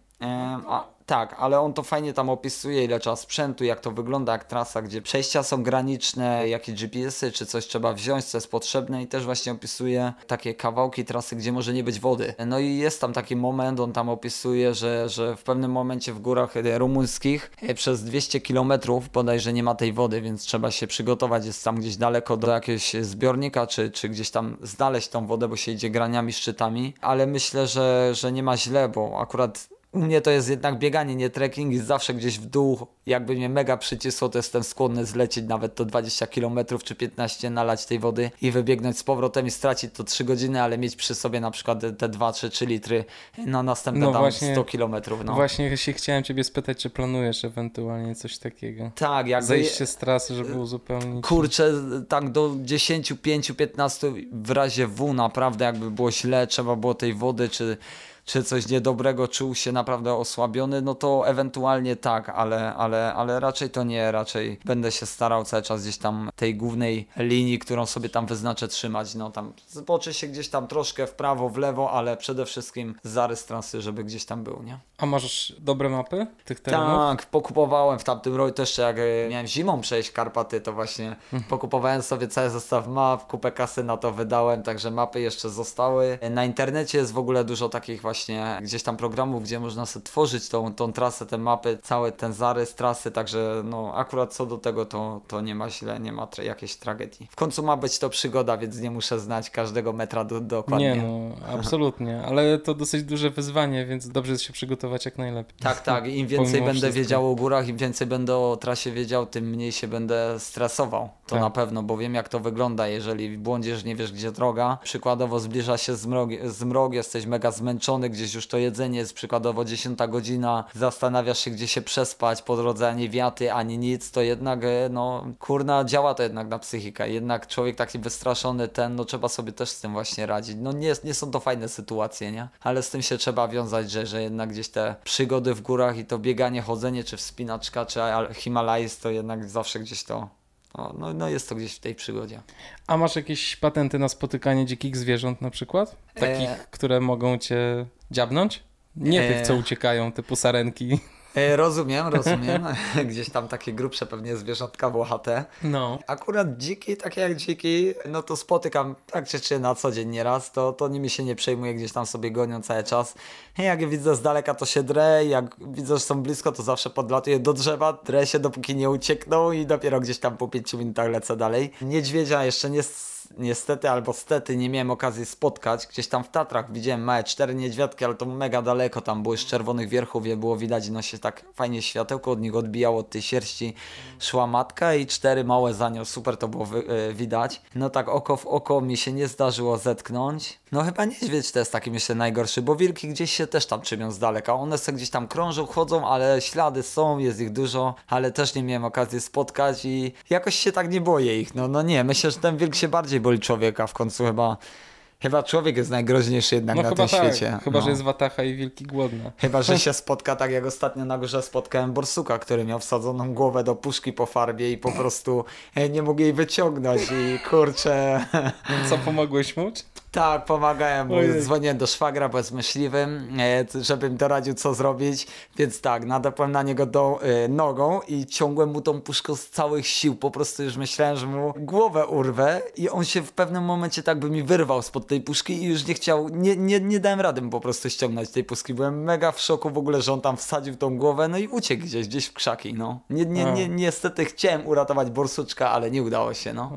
A, tak, ale on to fajnie tam opisuje, ile trzeba sprzętu, jak to wygląda, jak trasa, gdzie przejścia są graniczne, jakie GPS-y, czy coś trzeba wziąć, co jest potrzebne i też właśnie opisuje takie kawałki trasy, gdzie może nie być wody. No i jest tam taki moment, on tam opisuje, że, że w pewnym momencie w górach e, rumuńskich e, przez 200 km bodajże nie ma tej wody, więc trzeba się przygotować, jest tam gdzieś daleko do jakiegoś zbiornika, czy, czy gdzieś tam znaleźć tą wodę, bo się idzie graniami, szczytami, ale myślę, że, że nie ma źle, bo akurat u mnie to jest jednak bieganie, nie trekking i zawsze gdzieś w dół, jakby mnie mega przycisło, to jestem skłonny zlecieć nawet to 20 km czy 15, nalać tej wody i wybiegnąć z powrotem i stracić to 3 godziny, ale mieć przy sobie na przykład te 2 czy 3 litry na następne No tam właśnie- 100 km. No. Właśnie się chciałem ciebie spytać, czy planujesz ewentualnie coś takiego? Tak, jakby... Zejście z trasy, żeby uzupełnić. Kurczę, tak do 10, 5, 15 w razie W naprawdę jakby było źle, trzeba było tej wody, czy, czy coś niedobrego, czuł się naprawdę osłabiony, no to ewentualnie tak, ale, ale, ale raczej to nie, raczej będę się starał cały czas gdzieś tam tej głównej linii, którą sobie tam wyznaczę trzymać, no tam zboczy się gdzieś tam troszkę w prawo, w lewo, ale przede wszystkim zarys trasy, żeby gdzieś tam był, nie? A masz dobre mapy tych terenów? Tak, pokupowałem w tamtym roku też jak e, miałem zimą przejść Karpaty, to właśnie pokupowałem sobie cały zestaw map, kupę kasy na to wydałem, także mapy jeszcze zostały. Na internecie jest w ogóle dużo takich właśnie gdzieś tam programów, gdzie można sobie tworzyć tą, tą trasę, te mapy, cały ten zarys trasy, także no akurat co do tego to, to nie ma źle, nie ma tra- jakiejś tragedii. W końcu ma być to przygoda, więc nie muszę znać każdego metra do, dokładnie. Nie no, absolutnie, ale to dosyć duże wyzwanie, więc dobrze jest się przygotować jak najlepiej. Tak, tak. Im (laughs) więcej Pomimo będę wszystko. wiedział o górach, im więcej będę o trasie wiedział, tym mniej się będę stresował. To Tak. na pewno, bo wiem jak to wygląda, jeżeli błądzisz, nie wiesz gdzie droga. Przykładowo zbliża się zmrok, zmrok, jesteś mega zmęczony, gdzieś już to jedzenie jest przykładowo 10 godzina, zastanawiasz się gdzie się przespać, po drodze ani wiaty, ani nic, to jednak e, no kurna działa to jednak na psychikę. Jednak człowiek taki wystraszony ten, no trzeba sobie też z tym właśnie radzić. No nie, nie są to fajne sytuacje, nie? Ale z tym się trzeba wiązać, że, że jednak gdzieś te przygody w górach i to bieganie, chodzenie, czy wspinaczka, czy Al- Himalajs, to jednak zawsze gdzieś to, no, no, no jest to gdzieś w tej przygodzie. A masz jakieś patenty na spotykanie dzikich zwierząt na przykład? Takich, E. które mogą cię dziabnąć? Nie E. tych, co uciekają, typu sarenki. E, rozumiem, rozumiem. (laughs) gdzieś tam takie grubsze pewnie zwierzątka włochate. No. Akurat dziki, takie jak dziki, no to spotykam tak czy czy na co dzień nieraz, to, to nimi się nie przejmuję, gdzieś tam sobie gonią cały czas. Jak je widzę z daleka, to się drę, jak widzę, że są blisko, to zawsze podlatuję do drzewa, drę się dopóki nie uciekną i dopiero gdzieś tam po 5 minutach lecę dalej. Niedźwiedzia jeszcze nie niestety albo stety nie miałem okazji spotkać. Gdzieś tam w Tatrach widziałem małe cztery niedźwiadki, ale to mega daleko tam były z czerwonych wierchów, je było widać, no się tak fajnie światełko od nich odbijało od tej sierści. Szła matka i cztery małe za nią, super to było e, widać. No tak oko w oko mi się nie zdarzyło zetknąć. No chyba niedźwiedź to jest taki myślę najgorszy, bo wilki gdzieś się też tam trzymią z daleka. One sobie gdzieś tam krążą, chodzą, ale ślady są, jest ich dużo, ale też nie miałem okazji spotkać i jakoś się tak nie boję ich. No, no nie, myślę, że ten wilk się bardziej boli człowieka w końcu chyba. Chyba człowiek jest najgroźniejszy jednak No na tym tak, świecie. chyba no. że jest watacha i wilki głodne. Chyba, że się spotka tak jak ostatnio na górze spotkałem borsuka, który miał wsadzoną głowę do puszki po farbie i po prostu e, nie mógł jej wyciągnąć i kurczę... Co, pomogłeś mu? Tak, pomagałem. Ojej. Dzwoniłem do szwagra, bo jest myśliwym, e, żeby mi doradził, co zrobić. Więc tak, nadepłem na niego do, e, nogą i ciągłem mu tą puszką z całych sił. Po prostu już myślałem, że mu głowę urwę i on się w pewnym momencie tak by mi wyrwał spod tej puszki i już nie chciał, nie, nie, nie dałem rady mu po prostu ściągnąć tej puszki. Byłem mega w szoku w ogóle, że on tam wsadził tą głowę, no i uciekł gdzieś, gdzieś w krzaki, no. Nie, nie, nie, niestety chciałem uratować borsuczka, ale nie udało się, no.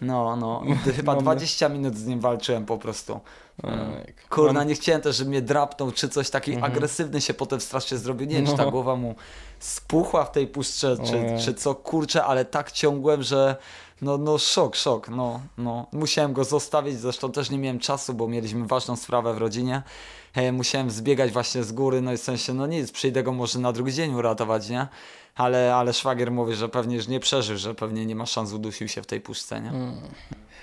No, no. (laughs) Chyba Mamy- 20 minut z nim walczyłem po prostu. Ojejku. Kurna, Mam- nie chciałem też, żeby mnie drapnął, czy coś taki Mhm. agresywny się potem strasznie zrobił. Nie wiem, czy No. ta głowa mu spuchła w tej puszce, czy, czy co, kurczę, ale tak ciągłem, że no, no szok, szok, no, no. Musiałem go zostawić, zresztą też nie miałem czasu, bo mieliśmy ważną sprawę w rodzinie. E, musiałem zbiegać właśnie z góry, no i w sensie, no nic, przyjdę go może na drugi dzień uratować, nie? Ale, ale szwagier mówi, że pewnie już nie przeżył, że pewnie nie ma szans, udusił się w tej puszce, nie?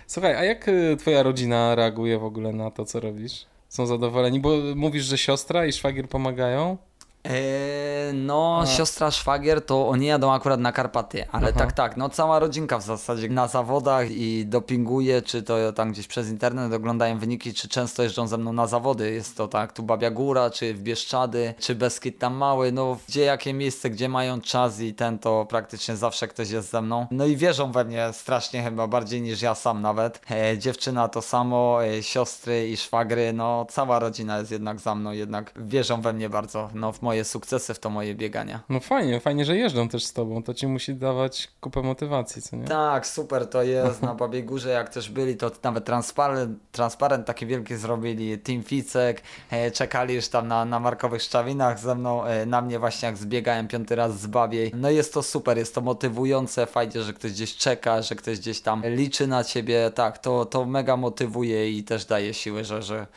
Słuchaj, a jak y, twoja rodzina reaguje w ogóle na to, co robisz? Są zadowoleni? Bo mówisz, że siostra i szwagier pomagają? Eee, no, A. siostra szwagier to oni jadą akurat na Karpaty, ale Aha. tak, tak, no cała rodzinka w zasadzie na zawodach i dopinguje, czy to tam gdzieś przez internet oglądają wyniki, czy często jeżdżą ze mną na zawody. Jest to tak, tu Babia Góra, czy w Bieszczady, czy Beskid tam mały, no gdzie jakie miejsce, gdzie mają czas i ten, to praktycznie zawsze ktoś jest ze mną. No i wierzą we mnie strasznie chyba, bardziej niż ja sam nawet. E, dziewczyna to samo, e, siostry i szwagry, no cała rodzina jest jednak za mną, jednak wierzą we mnie bardzo, no w moje sukcesy, w to moje biegania. No fajnie, fajnie, że jeżdżą też z tobą. To ci musi dawać kupę motywacji, co nie? Tak, super to jest (laughs) na Babiej Górze, jak też byli, to nawet transparent, transparent taki wielki zrobili, Team Ficek, e, czekali już tam na, na markowych szczawinach ze mną, e, na mnie właśnie jak zbiegałem piąty raz z Babiej. No jest to super, jest to motywujące, fajnie, że ktoś gdzieś czeka, że ktoś gdzieś tam liczy na ciebie, tak, to, to mega motywuje i też daje siły, że, że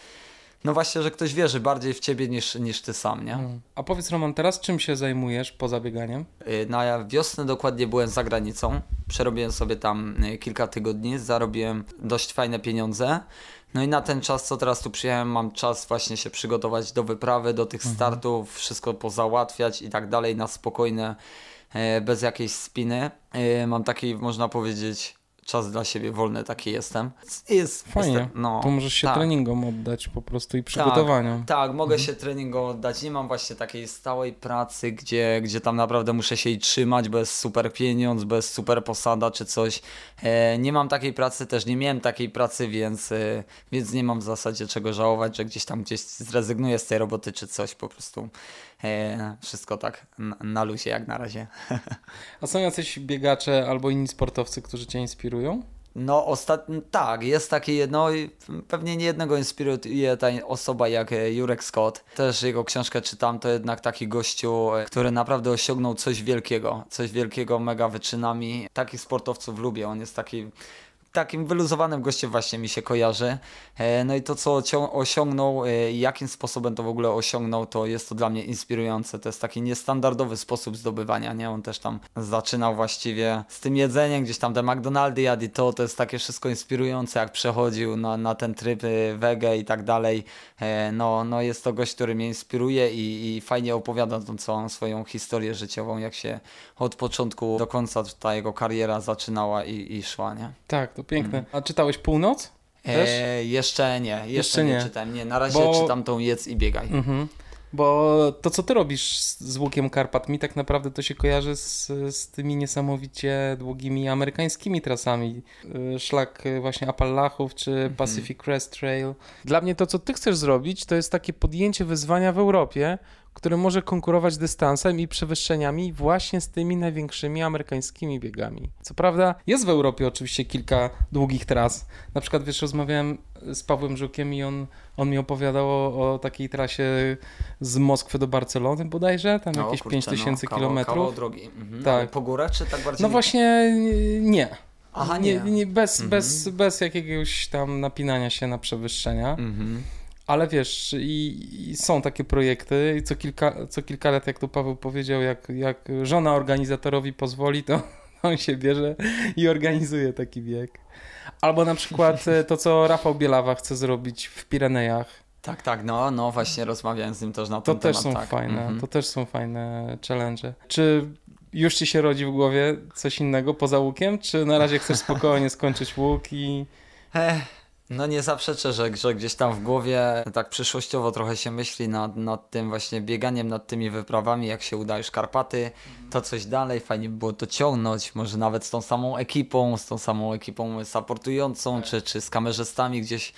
no właśnie, że ktoś wierzy bardziej w ciebie niż, niż ty sam, nie? Mm. A powiedz Roman, teraz czym się zajmujesz poza bieganiem? Y, Na wiosnę dokładnie byłem za granicą. Przerobiłem sobie tam y, kilka tygodni, zarobiłem dość fajne pieniądze. No i na ten czas, co teraz tu przyjechałem, mam czas właśnie się przygotować do wyprawy, do tych startów, wszystko pozałatwiać i tak dalej na spokojne, e, bez jakiejś spiny. E, Mam taki, można powiedzieć, czas dla siebie wolny, taki jestem. Jest, Fajnie. Jestem, no, To możesz się tak. treningom oddać po prostu i przygotowaniom. Tak, mogę Mhm. się treningom oddać. Nie mam właśnie takiej stałej pracy, gdzie, gdzie tam naprawdę muszę się jej trzymać bez super pieniądz, bez super posada czy coś. E, nie mam takiej pracy, też nie miałem takiej pracy, więc, e, więc nie mam w zasadzie czego żałować, że gdzieś tam gdzieś zrezygnuję z tej roboty czy coś po prostu. E, wszystko tak na, luzie jak na razie. (laughs) A są jacyś biegacze albo inni sportowcy, którzy cię inspirują? No, ostatnio, tak, jest taki jedno, pewnie nie jednego inspiruje ta osoba jak e, Jurek Scott. Też jego książkę czytam, to jednak taki gościu, e, który naprawdę osiągnął coś wielkiego, coś wielkiego mega wyczynami. Takich sportowców lubię, on jest taki takim wyluzowanym gościem właśnie mi się kojarzy. E, No i to, co osiągnął, e, jakim sposobem to w ogóle osiągnął, to jest to dla mnie inspirujące. To jest taki niestandardowy sposób zdobywania, nie? On też tam zaczynał właściwie z tym jedzeniem, gdzieś tam te McDonaldy jadł i to, to jest takie wszystko inspirujące, jak przechodził na, na ten tryb e, wege i tak dalej. No, no jest to gość, który mnie inspiruje i, i fajnie opowiada tą całą swoją historię życiową, jak się od początku do końca ta jego kariera zaczynała i, i szła, nie? Tak, to piękne. A czytałeś Północ? Też? E, jeszcze nie, jeszcze, Jeszcze nie. nie. czytałem. Nie, na razie Bo- czytam tą jedz i biegaj. Mhm. Bo to, co ty robisz z, łukiem Karpat, mi tak naprawdę to się kojarzy z, z tymi niesamowicie długimi amerykańskimi trasami. Y, Szlak y, właśnie Appalachów czy Pacific Crest Trail. Dla mnie to, co ty chcesz zrobić, to jest takie podjęcie wyzwania w Europie, które może konkurować dystansem i przewyższeniami właśnie z tymi największymi amerykańskimi biegami. Co prawda jest w Europie oczywiście kilka długich tras. Na przykład, wiesz, rozmawiałem z Pawłem Żukiem i on, on mi opowiadał o, o takiej trasie z Moskwy do Barcelony bodajże, tam No, jakieś kurczę, 5000 no, kilometrów. Kawał drogi. Mhm. Tak. Po górach czy tak bardziej? No właśnie nie. Aha, nie, nie. nie bez, Mhm. bez, bez jakiegoś tam napinania się na przewyższenia. Mhm. Ale wiesz, i, i są takie projekty i co kilka, co kilka lat, jak tu Paweł powiedział, jak, jak żona organizatorowi pozwoli, to (laughs) on się bierze i organizuje taki bieg. Albo na przykład e, to, co Rafał Bielawa chce zrobić w Pirenejach. Tak, tak, no, no właśnie rozmawiałem z nim też na To ten też temat. są tak. fajne, Mhm. to też są fajne challenge. Czy już ci się rodzi w głowie coś innego poza łukiem, czy na razie chcesz spokojnie skończyć łuk i... Ech, no nie zaprzeczę, że, że gdzieś tam w głowie tak przyszłościowo trochę się myśli nad, nad tym właśnie bieganiem, nad tymi wyprawami, jak się uda już Karpaty, to coś dalej, fajnie by było to ciągnąć, może nawet z tą samą ekipą, z tą samą ekipą supportującą, czy, czy z kamerzystami gdzieś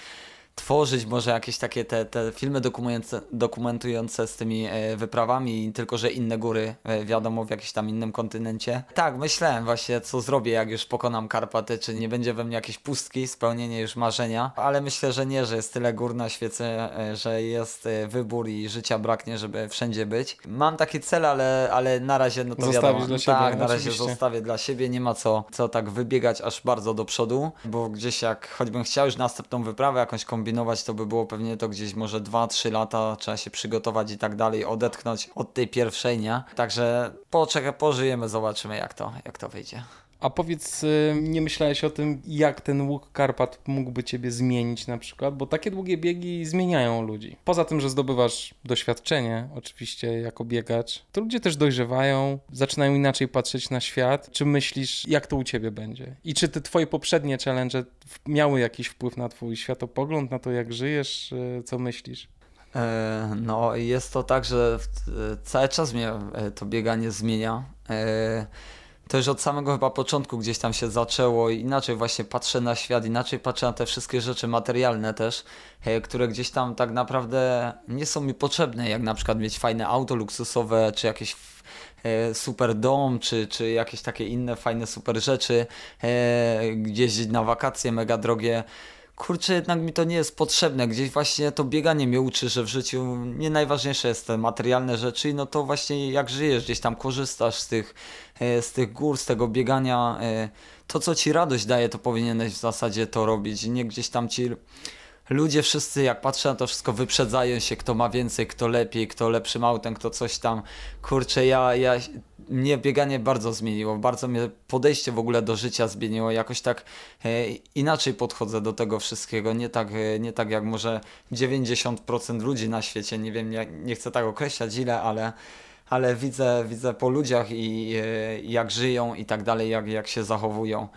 tworzyć może jakieś takie te, te filmy dokumentujące, dokumentujące z tymi e, wyprawami, tylko że inne góry, e, wiadomo, w jakimś tam innym kontynencie. Tak, myślałem właśnie, co zrobię, jak już pokonam Karpaty, czy nie będzie we mnie jakieś pustki, spełnienie już marzenia, ale myślę, że nie, że jest tyle gór na świecie, e, że jest wybór i życia braknie, żeby wszędzie być. Mam takie cele, ale, ale na razie no to Zostawisz wiadomo. dla siebie, tak, na razie oczywiście. zostawię dla siebie, nie ma co, co tak wybiegać aż bardzo do przodu, bo gdzieś jak choćbym chciał już następną wyprawę jakąś kombinować, to by było pewnie to gdzieś może 2-3 lata, trzeba się przygotować i tak dalej, odetchnąć od tej pierwszej, nie? Także poczekaj, pożyjemy, zobaczymy jak to, jak to wyjdzie. A powiedz, y, nie myślałeś o tym, jak ten łuk Karpat mógłby ciebie zmienić na przykład? Bo takie długie biegi zmieniają ludzi. Poza tym, że zdobywasz doświadczenie, oczywiście, jako biegacz, to ludzie też dojrzewają, zaczynają inaczej patrzeć na świat. Czy myślisz, jak to u ciebie będzie? I czy te twoje poprzednie challenge miały jakiś wpływ na twój światopogląd, na to, jak żyjesz? Y, co myślisz? E, no, jest to tak, że cały czas mnie e, to bieganie zmienia. To już od samego chyba początku gdzieś tam się zaczęło inaczej właśnie patrzę na świat, inaczej patrzę na te wszystkie rzeczy materialne też, które gdzieś tam tak naprawdę nie są mi potrzebne, jak na przykład mieć fajne auto luksusowe, czy jakieś super dom, czy, czy jakieś takie inne fajne super rzeczy, gdzieś na wakacje mega drogie kurczę, jednak mi to nie jest potrzebne. Gdzieś właśnie to bieganie mnie uczy, że w życiu nie najważniejsze jest te materialne rzeczy, no to właśnie jak żyjesz, gdzieś tam korzystasz z tych, e, z tych gór, z tego biegania. E, to, co ci radość daje, to powinieneś w zasadzie to robić. Nie gdzieś tam ci ludzie wszyscy, jak patrzę na to wszystko, wyprzedzają się, kto ma więcej, kto lepiej, kto lepszym autem, kto coś tam. Kurczę, ja, ja mnie bieganie bardzo zmieniło, bardzo mnie podejście w ogóle do życia zmieniło, jakoś tak e, inaczej podchodzę do tego wszystkiego, nie tak, e, nie tak jak może 90% ludzi na świecie, nie wiem, nie, nie chcę tak określać ile, ale, ale widzę, widzę po ludziach i e, jak żyją i tak dalej, jak, jak się zachowują.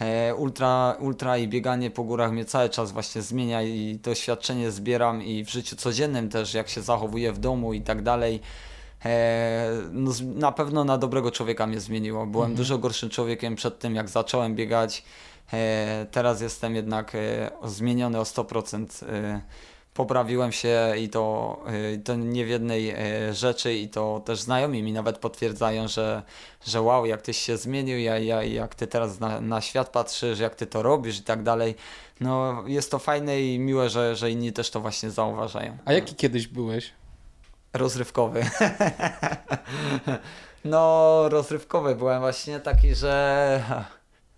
E, ultra, ultra i bieganie po górach mnie cały czas właśnie zmienia i doświadczenie zbieram i w życiu codziennym też, jak się zachowuję w domu i tak dalej. E, no, na pewno na dobrego człowieka mnie zmieniło. Byłem mhm. dużo gorszym człowiekiem przed tym, jak zacząłem biegać. E, teraz jestem jednak zmieniony o 100% poprawiłem się i to, to nie w jednej rzeczy i to też znajomi mi nawet potwierdzają, że, że wow, jak tyś się zmienił, ja, ja, jak ty teraz na, na świat patrzysz, jak ty to robisz i tak dalej. No jest to fajne i miłe, że, że inni też to właśnie zauważają. A jaki kiedyś byłeś? Rozrywkowy. (laughs) no rozrywkowy byłem właśnie taki, że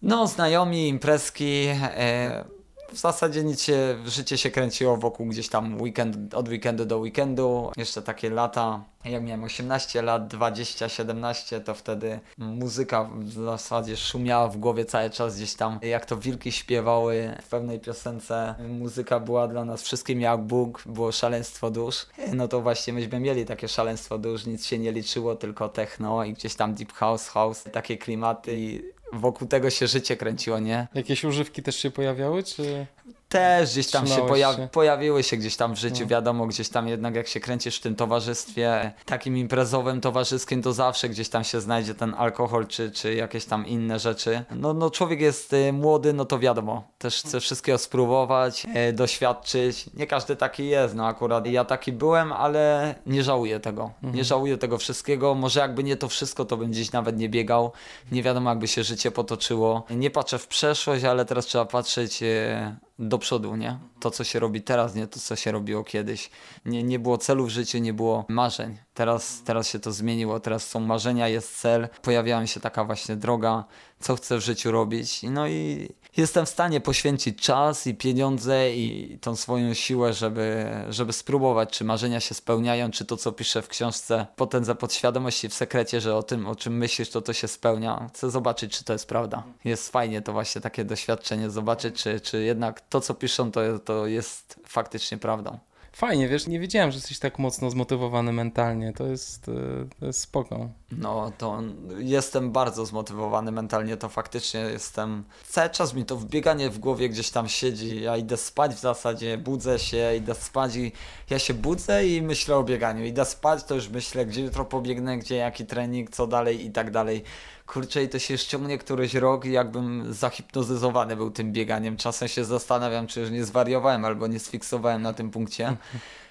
no znajomi, imprezki, e, w zasadzie nic się, życie się kręciło wokół gdzieś tam weekend, od weekendu do weekendu. Jeszcze takie lata, jak miałem 18 lat, 20, 17, to wtedy muzyka w zasadzie szumiała w głowie cały czas gdzieś tam, jak to wilki śpiewały w pewnej piosence. Muzyka była dla nas wszystkim jak Bóg, było szaleństwo dusz. No to właśnie myśmy mieli takie szaleństwo dusz, nic się nie liczyło, tylko techno i gdzieś tam deep house, house, takie klimaty i wokół tego się życie kręciło, nie? Jakieś używki też się pojawiały, czy też gdzieś tam się, pojawi się, pojawiły się gdzieś tam w życiu, no. wiadomo, gdzieś tam jednak jak się kręcisz w tym towarzystwie, takim imprezowym, towarzyskim, to zawsze gdzieś tam się znajdzie ten alkohol, czy, czy jakieś tam inne rzeczy. No, no człowiek jest y, młody, no to wiadomo, też chce wszystkiego spróbować, y, doświadczyć. Nie każdy taki jest, no akurat ja taki byłem, ale nie żałuję tego. Mhm. Nie żałuję tego wszystkiego. Może jakby nie to wszystko, to bym gdzieś nawet nie biegał. Nie wiadomo, jakby się życie potoczyło. Nie patrzę w przeszłość, ale teraz trzeba patrzeć y, do przodu, nie? To, co się robi teraz, nie to, co się robiło kiedyś. Nie, nie było celu w życiu, nie było marzeń. Teraz, teraz się to zmieniło, teraz są marzenia, jest cel, pojawiała się taka właśnie droga, co chcę w życiu robić. No i jestem w stanie poświęcić czas i pieniądze i tą swoją siłę, żeby, żeby spróbować, czy marzenia się spełniają, czy to, co piszę w książce, potędza podświadomości w sekrecie, że o tym, o czym myślisz, to to się spełnia. Chcę zobaczyć, czy to jest prawda. Jest fajnie to właśnie takie doświadczenie, zobaczyć, czy, czy jednak to, co piszą, to, to jest faktycznie prawdą. Fajnie, wiesz, nie wiedziałem, że jesteś tak mocno zmotywowany mentalnie. To jest, e, to jest spoko. No, to jestem bardzo zmotywowany mentalnie, to faktycznie jestem. Cały czas mi to wbieganie w głowie gdzieś tam siedzi. Ja idę spać w zasadzie, budzę się, idę spać i ja się budzę i myślę o bieganiu. Idę spać, to już myślę, gdzie jutro pobiegnę, gdzie jaki trening, co dalej i tak dalej kurczę i to się ściągnie któryś rok i jakbym zahipnozyzowany był tym bieganiem. Czasem się zastanawiam, czy już nie zwariowałem albo nie sfiksowałem na tym punkcie.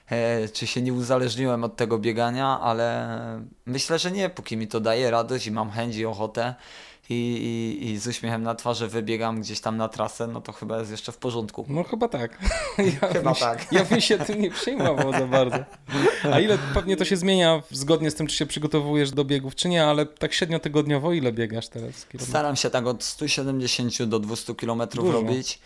E, czy się nie uzależniłem od tego biegania, ale myślę, że nie, póki mi to daje radość i mam chęć i ochotę, i, i, i z uśmiechem na twarzy wybiegam gdzieś tam na trasę, no to chyba jest jeszcze w porządku. No chyba tak. (laughs) Ja chyba bym, tak. Ja bym się tym nie przejmował za (laughs) bardzo. A ile pewnie to się zmienia zgodnie z tym, czy się przygotowujesz do biegów, czy nie, ale tak średnio tygodniowo ile biegasz teraz? Staram się tak od 170 do 200 kilometrów robić.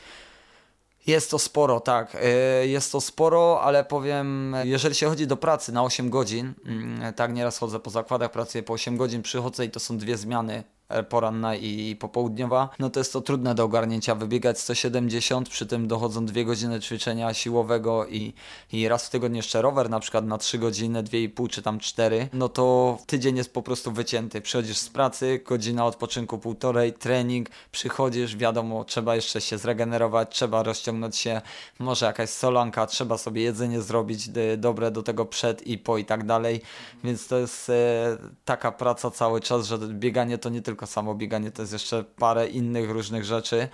Jest to sporo, tak. Y, jest to sporo, ale powiem, jeżeli się chodzi do pracy na 8 godzin, mm, tak nieraz chodzę po zakładach, pracuję po 8 godzin, przychodzę i to są dwie zmiany e, poranna i popołudniowa, no to jest to trudne do ogarnięcia, wybiegać 170, przy tym dochodzą dwie godziny ćwiczenia siłowego i, i raz w tygodniu jeszcze rower, na przykład na 3 godziny, 2,5 czy tam 4, no to tydzień jest po prostu wycięty. Przychodzisz z pracy, godzina odpoczynku półtorej, trening, przychodzisz, wiadomo, trzeba jeszcze się zregenerować, trzeba rozciągnąć się, może jakaś solanka, trzeba sobie jedzenie zrobić dobre do tego przed i po i tak dalej, więc to jest e, taka praca cały czas, że bieganie to nie tylko samo bieganie, to jest jeszcze parę innych różnych rzeczy.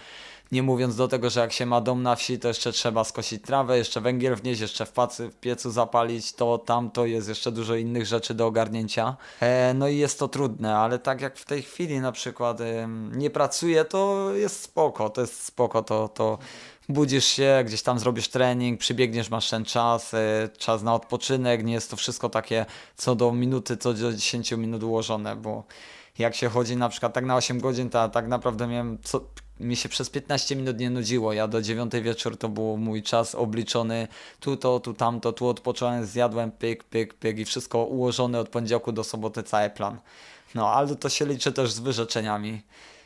Nie mówiąc do tego, że jak się ma dom na wsi, to jeszcze trzeba skosić trawę, jeszcze węgiel wnieść, jeszcze w, pacy, w piecu zapalić, to tamto jest jeszcze dużo innych rzeczy do ogarnięcia. E, no i jest to trudne, ale tak jak w tej chwili na przykład e, nie pracuję, to jest spoko, to jest spoko, to, to budzisz się, gdzieś tam zrobisz trening, przybiegniesz, masz ten czas, e, czas na odpoczynek, nie jest to wszystko takie co do minuty, co do 10 minut ułożone, bo jak się chodzi na przykład tak na 8 godzin, to tak naprawdę miałem co, mi się przez 15 minut nie nudziło. Ja do 9 wieczór to był mój czas obliczony. Tu to, tu tamto, tu odpocząłem, zjadłem, pyk, pyk, pyk i wszystko ułożone od poniedziałku do soboty, cały plan. No, ale to się liczy też z wyrzeczeniami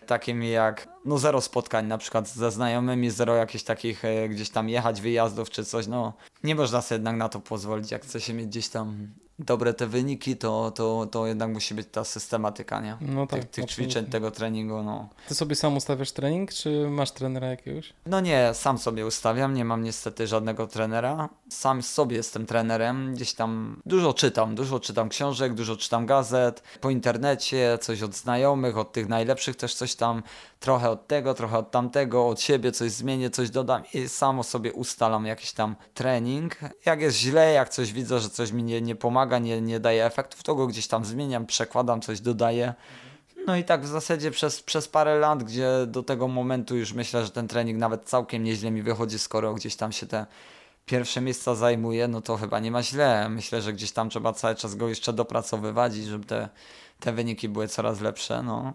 takimi jak no zero spotkań na przykład ze znajomymi, zero jakichś takich e, gdzieś tam jechać, wyjazdów czy coś, no nie można sobie jednak na to pozwolić, jak chce się mieć gdzieś tam dobre te wyniki, to, to, to jednak musi być ta systematyka, nie? No tak, tych, tych ćwiczeń, tego treningu, no. Ty sobie sam ustawiasz trening, czy masz trenera jakiegoś? No nie, sam sobie ustawiam, nie mam niestety żadnego trenera. Sam sobie jestem trenerem, gdzieś tam dużo czytam, dużo czytam książek, dużo czytam gazet, po internecie, coś od znajomych, od tych najlepszych też coś tam, trochę od tego, trochę od tamtego, od siebie coś zmienię, coś dodam i samo sobie ustalam jakiś tam trening. Jak jest źle, jak coś widzę, że coś mi nie, nie pomaga, nie, nie daje efektów, to go gdzieś tam zmieniam, przekładam, coś dodaję. No i tak w zasadzie przez, przez parę lat, gdzie do tego momentu już myślę, że ten trening nawet całkiem nieźle mi wychodzi, skoro gdzieś tam się te pierwsze miejsca zajmuje, no to chyba nie ma źle. Myślę, że gdzieś tam trzeba cały czas go jeszcze dopracowywać i żeby te, te wyniki były coraz lepsze. No.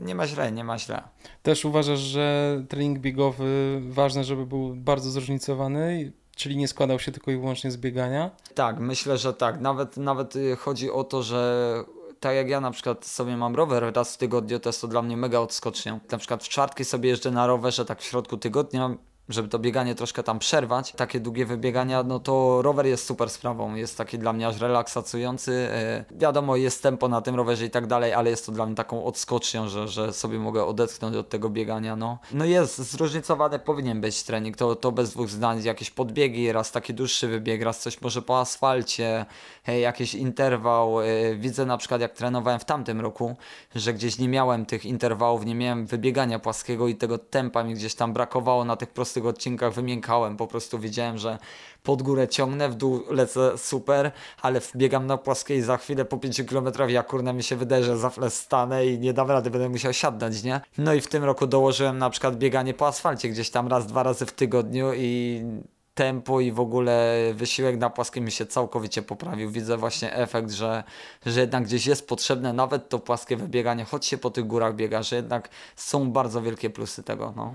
Nie ma źle, nie ma źle. Też uważasz, że trening biegowy ważne, żeby był bardzo zróżnicowany, czyli nie składał się tylko i wyłącznie z biegania? Tak, myślę, że tak. Nawet, nawet y, chodzi o to, że tak jak ja na przykład sobie mam rower raz w tygodniu, to jest to dla mnie mega odskocznią. Na przykład w czwartki sobie jeżdżę na rowerze tak w środku tygodnia, żeby to bieganie troszkę tam przerwać, takie długie wybiegania, no to rower jest super sprawą, jest taki dla mnie aż relaksacyjny. E, wiadomo, jest tempo na tym rowerze i tak dalej, ale jest to dla mnie taką odskocznią, że, że sobie mogę odetchnąć od tego biegania, no. No jest, zróżnicowany powinien być trening, to, to bez dwóch zdań, jakieś podbiegi, raz taki dłuższy wybieg, raz coś może po asfalcie, e, jakiś interwał. E, widzę na przykład jak trenowałem w tamtym roku, że gdzieś nie miałem tych interwałów, nie miałem wybiegania płaskiego i tego tempa mi gdzieś tam brakowało na tych prostych tych odcinkach wymiękałem, po prostu wiedziałem, że pod górę ciągnę, w dół lecę super, ale biegam na płaskiej za chwilę po 5 km, ja kurna mi się wydaje, że za stanę i nie dam rady, będę musiał siadać, nie? No i w tym roku dołożyłem na przykład bieganie po asfalcie gdzieś tam raz, dwa razy w tygodniu i tempo i w ogóle wysiłek na płaskim mi się całkowicie poprawił. Widzę właśnie efekt, że, że jednak gdzieś jest potrzebne nawet to płaskie wybieganie, choć się po tych górach biega, że jednak są bardzo wielkie plusy tego. No.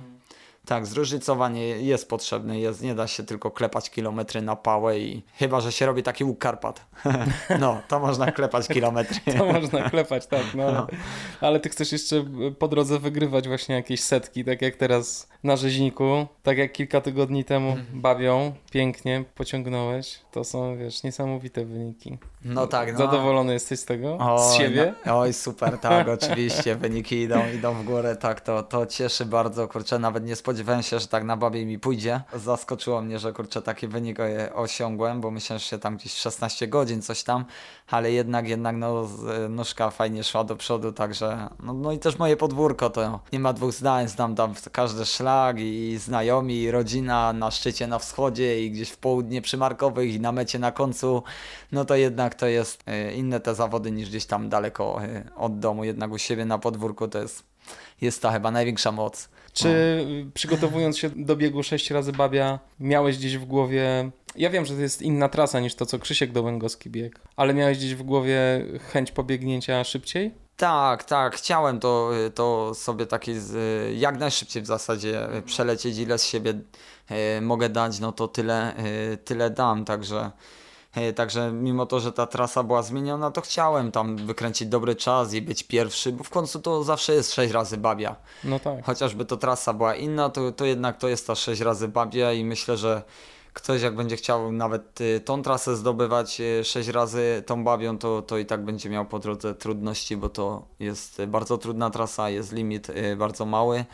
Tak, zróżnicowanie jest potrzebne, jest, nie da się tylko klepać kilometry na pałę i chyba, że się robi taki łuk Karpat. (laughs) no, to można klepać kilometry. to można klepać, tak, no. no. Ale ty chcesz jeszcze po drodze wygrywać właśnie jakieś setki, tak jak teraz na rzeźniku, tak jak kilka tygodni temu mhm. bawią, pięknie pociągnąłeś. To są, wiesz, niesamowite wyniki. No tak. No. Zadowolony jesteś z tego? Oj, z siebie? No, oj, super, tak, (laughs) oczywiście. Wyniki idą, idą w górę, tak, to, to cieszy bardzo, kurczę, nawet nie spodziewałem się, że tak na babie mi pójdzie. Zaskoczyło mnie, że kurczę, taki wynik osiągłem, bo myślałem, że się tam gdzieś 16 godzin, coś tam, ale jednak, jednak, no, nóżka fajnie szła do przodu, także, no, no i też moje podwórko, to nie ma dwóch zdań, znam tam każdy szlak i znajomi, i rodzina na szczycie na wschodzie i gdzieś w południe przymarkowych i na mecie na końcu, no to jednak to jest e, inne te zawody niż gdzieś tam daleko e, od domu, jednak u siebie na podwórku to jest, jest ta chyba największa moc. Czy no. przygotowując się do biegu 6 razy babia, miałeś gdzieś w głowie. Ja wiem, że to jest inna trasa niż to, co Krzysiek Dołęgowski biegł, ale miałeś gdzieś w głowie chęć pobiegnięcia szybciej? Tak, tak, chciałem to, to sobie taki z, jak najszybciej w zasadzie przelecieć, ile z siebie y, mogę dać, no to tyle, y, tyle dam, także E, Także mimo to, że ta trasa była zmieniona, to chciałem tam wykręcić dobry czas i być pierwszy, bo w końcu to zawsze jest 6 razy babia. No tak. Chociażby to trasa była inna, to, to jednak to jest ta 6 razy babia i myślę, że ktoś jak będzie chciał nawet y, tą trasę zdobywać 6 razy tą babią, to, to i tak będzie miał po drodze trudności, bo to jest y, bardzo trudna trasa, jest limit y, bardzo mały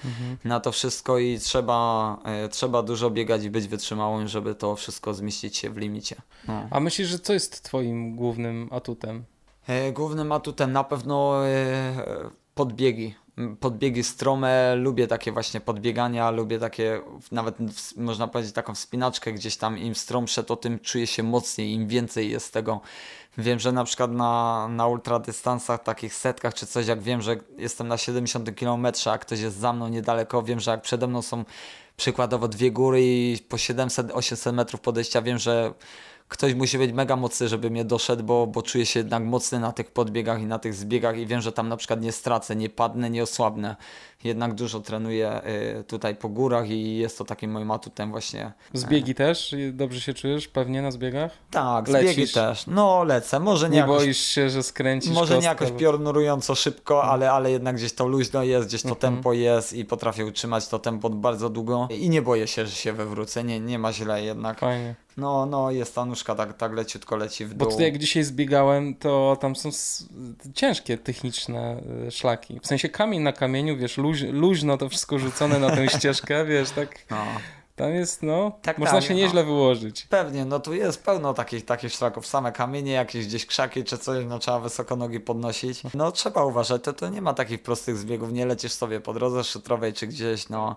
na to wszystko i trzeba, y, trzeba dużo biegać i być wytrzymałym, żeby to wszystko zmieścić się w limicie. No. A myślisz, że co jest twoim głównym atutem? E, Głównym atutem na pewno podbiegi. Podbiegi strome, lubię takie właśnie podbiegania, lubię takie, nawet można powiedzieć taką wspinaczkę gdzieś tam, im stromsze to tym czuję się mocniej, im więcej jest tego. Wiem, że na przykład na, na ultradystansach, takich setkach czy coś, jak wiem, że jestem na 70 km, a ktoś jest za mną niedaleko, wiem, że jak przede mną są przykładowo dwie góry i po 700-800 metrów podejścia, wiem, że ktoś musi być mega mocny, żeby mnie doszedł, bo, bo czuję się jednak mocny na tych podbiegach i na tych zbiegach i wiem, że tam na przykład nie stracę, nie padnę, nie osłabnę. Jednak dużo trenuję y, tutaj po górach i jest to takim moim atutem właśnie. Zbiegi też? Dobrze się czujesz pewnie na zbiegach? Tak, Lecisz? zbiegi też. No lecę, może nie, Nie jakoś, boisz się, że skręcisz może nie jakoś piorunująco szybko, ale, ale jednak gdzieś to luźno jest, gdzieś to Mhm. tempo jest i potrafię utrzymać to tempo bardzo długo i nie boję się, że się wywrócę, nie, nie ma źle jednak. Fajnie. No, no jest ta nóżka tak, tak leciutko leci w Bo dół. tutaj jak dzisiaj zbiegałem, to tam są ciężkie techniczne y, szlaki. W sensie kamień na kamieniu, wiesz, luź, luźno to wszystko rzucone na tę (laughs) ścieżkę, wiesz, tak No. tam jest, no, Tak, można tak, się no. nieźle wyłożyć. Pewnie, no tu jest pełno takich, takich szlaków, same kamienie, jakieś gdzieś krzaki czy coś, no trzeba wysoko nogi podnosić. No trzeba uważać, to, to nie ma takich prostych zbiegów, nie lecisz sobie po drodze szutrowej czy gdzieś, no.